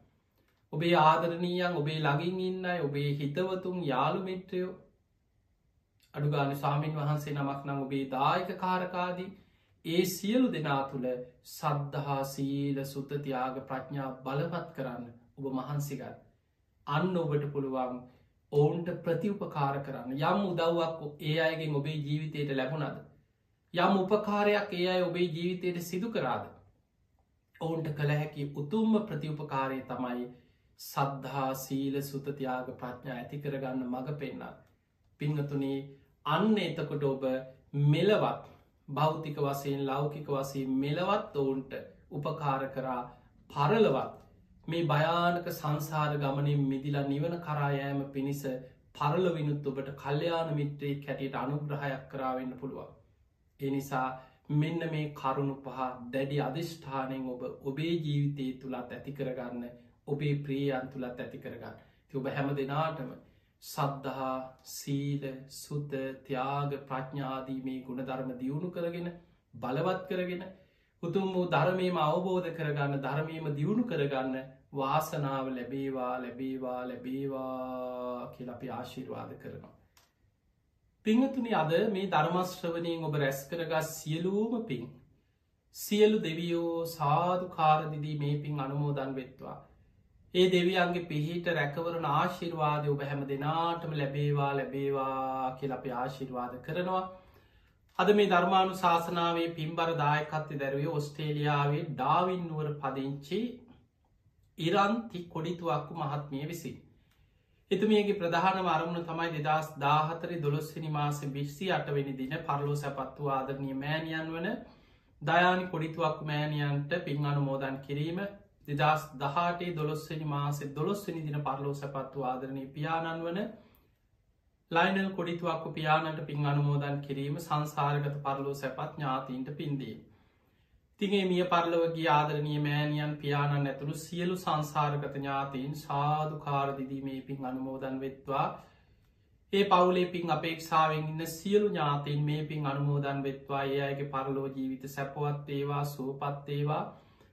ඔබේ ආදරණීයන් ඔබේ ලගින් ඉන්නයි ඔබේ හිතවතුන් යාළු මිත්‍රයෝ. අඩුගාන සාමීන් වහන්සේ නමක් නම් ඔබේ දායක කාරකාදී ඒ සියලු දෙනා තුළ සද්ධහා සීල සුත්තතියාග ප්‍රඥා බලපත් කරන්න ඔබ මහන්සිගත් අන්න ඔබට පුළුවන් ඔවුන්ට ප්‍රතිඋපකාර කරන්න. යම් උදව්වක් ඒ අයගෙන් ඔබේ ජීවිතයට ලැබුණද? යම් උපකාරයක් ඒ අය ඔබේ ජීවිතයට සිදු කරාද? ඔවුන්ට කළ හැකි උතුම්ම ප්‍රතිඋපකාරය තමයි සද්ධහා සීල සුතතියාග ප්‍රඥා ඇති කරගන්න මඟ පෙන්න්න පිංහතුනේ අන්න එතකොට ඔබ මෙලවත් භෞතික වසයෙන් ලෞකික වසේ මෙලවත් ඔවුන්ට උපකාර කරා පරලවත් මේ භයානක සංසාර ගමනින් මිදිලා නිවන කරායෑම පිණිස පරලවිනුත් ඔබට කල්්‍යයාන මිත්‍රයේ කැටියට අනුග්‍රහයක් කරාවෙන්න පුළුවන්. එනිසා මෙන්න මේ කරුණු පහ දැඩි අධිෂ්ඨානයෙන් ඔබ ඔබේ ජීවිතයේ තුළත් ඇති කරගන්න ඔබේ ප්‍රියයන් තුළත් ඇති කරගන්න ති ඔබ හැම දෙනාටම සද්ධහා සීල සුත ත්‍යාග ප්‍රඥාදී මේ ගුණධර්ම දියුණු කරගෙන බලවත් කරගෙන උතුම් වූ ධර්මයම අවබෝධ කරගන්න ධර්මයම දියුණු කරගන්න වාසනාව ලැබේවා ලැබේවා ලැබේවා කියල අපි ආශිර්වාද කරනවා. පිංහතුනි අද මේ ධර්මශ්‍රවනයෙන් ඔබ රැස් කරගත් සියලූම පින්. සියලු දෙවියෝ සාධු කාරදිදී මේ පින් අනුමෝදන් වෙත්වා. ඒ දෙවියන්ගේ පිහිට රැකවරන ආශිර්වාදය ඔබ හැම දෙනාටම ලැබේවා ලැබේවා කියල අප ආශිර්වාද කරනවා. අද මේ ධර්මාණු ශාසනාවේ පින්බර දායකත්ති දැරුවේ ඔස්ට්‍රේලියාවේ ඩාවින්නුවර පදිංචි ඉරන්ති කොඩිතුවක්කු මහත්මිය විසි. එතුමියගේ ප්‍රධාන අරමුණ තමයි දෙදස් දාහතරි දොළොස්වනි මාස බිස්සි අටවෙනි දින පරලෝ සැපත්තු ආදරණය මෑනියන් වන දයානි කොඩිතුවක්කු මෑනියන්ට පින් අනුමෝදන් කිරීම දෙදස් දහටේ දොළොස්වනි මාසේ දොළොස්වනි දින පරලෝ සැපත්තු ආදරණය පියාණන් වන ලයිනල් කොඩිතුවක්කු පියානට පින් අනුමෝදන් කිරීම සංසාරගත පරලෝ සැපත් ඥාතීන්ට පින්දී. තිගේ මිය පරලවගේ ආදරනය මෑනියන් පියාණන් ඇතුළු සියලු සංසාරගත ඥාතීන් සාධු කාරදිදීමේ පින් අනුමෝදන් වෙත්වා. ඒ පවුලේ පින් අපේක්ෂාවෙන් ඉන්න සියලු ඥාතීන් මේ පින් අනුමෝදන් වෙත්වා. ඒ අයගේ පරලෝ ජීවිත සැපවත් ඒවා සූපත් ඒවා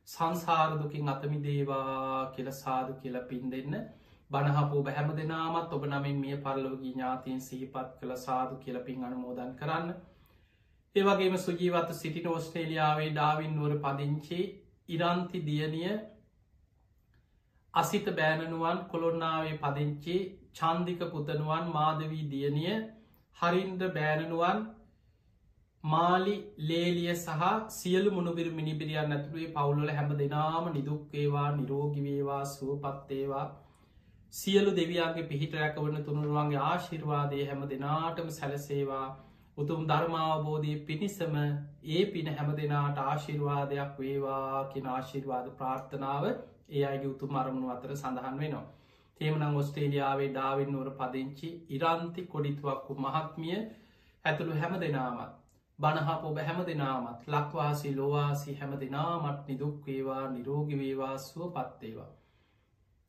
සංසාරදුකින් අතමි දේවා කියල සාදු කියල පින් දෙන්න. බණහපු බැහැම දෙනාමත් ඔබ නමින් මිය පරලෝගී ඥාතින් සිහිපත් කළ සාදු කියලපින් අනුමෝදන් කරන්න. ඒවගේම සුජීවත සිටින ඔස්ට්‍රේලියාවේ ඩාවින් නුවර පදිංචි ඉරන්ති දියනිය අසිත බෑනනුවන් කොළොන්නාවේ පදිංචි චන්දික පුතනුවන් මාධවී දියනිය හරින්ද බෑනනුවන් මාලි ලේලිය සහ සියලු මුණුබිර මිනිබිරියන් ඇතුළේ පවුලල හැම දෙනාම නිදුක්වේවා නිරෝගිවේවා සුවපත්තේවා සියලු දෙවියන්ගේ පිහිට රැකවන තුනුරුවන්ගේ ආශිර්වාදය හැම දෙනාටම සැලසේවා. උතුම් ධර්මාවබෝධී පිණිසම ඒ පින හැම දෙනාට ආශිර්වාදයක් වේවා කියෙන ආශිර්වාද ප්‍රාර්ථනාව ඒ අයගේ උතුම් අරමුණු අතර සඳහන් වෙනවා. තේමනං ඔස්ට්‍රේලියාවේ ඩාවින් නුවර පදිංචි ඉරන්ති කොඩිතුවක්කු මහත්මිය ඇතුළු හැම දෙනාමත්. බණහප ඔබ හැම දෙනාමත් ලක්වාසි ලොවාසි හැම දෙනාමත් නිදුක්වේවා නිරෝගිවේවා සුව පත්තේවා.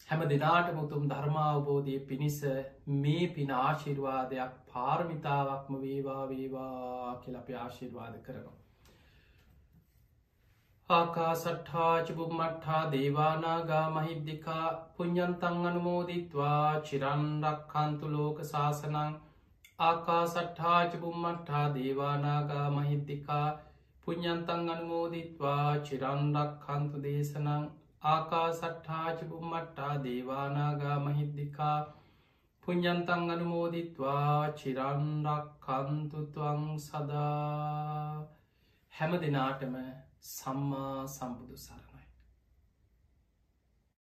හැම දෙනාට මුතුම් ධර්මාවබෝධය පිණිස මේ පින ආශිර්වාදයක් පාර්මිතාවක්ම වේවා වේවා කියලප ආශිර්වාද කරනවා. ආකා සට්හාච බුම්මට්හා දේවානාගා මහිද්දිකා පුഞ්ඥන්තං අනුමෝදිත්වා චිරන්ඩක් කන්තු ලෝක ශාසනං ආකා සට්හාච බුම්මට්හා දේවානාගා මහිද්දිකා පුഞ්ඥන්තං අනුමෝදිත්වා චිරන්ඩක් කන්තු දේශනං ආකා සට්ඨාචිපුම්මට්ටා දේවානාගා මහිද්දිකා පුഞ්ඥන්තං අනුමෝදිත්වා චිරන්ඩක් කන්තුතුවං සදා. හැම දෙනාටම සම්මා සම්බුදු සරණ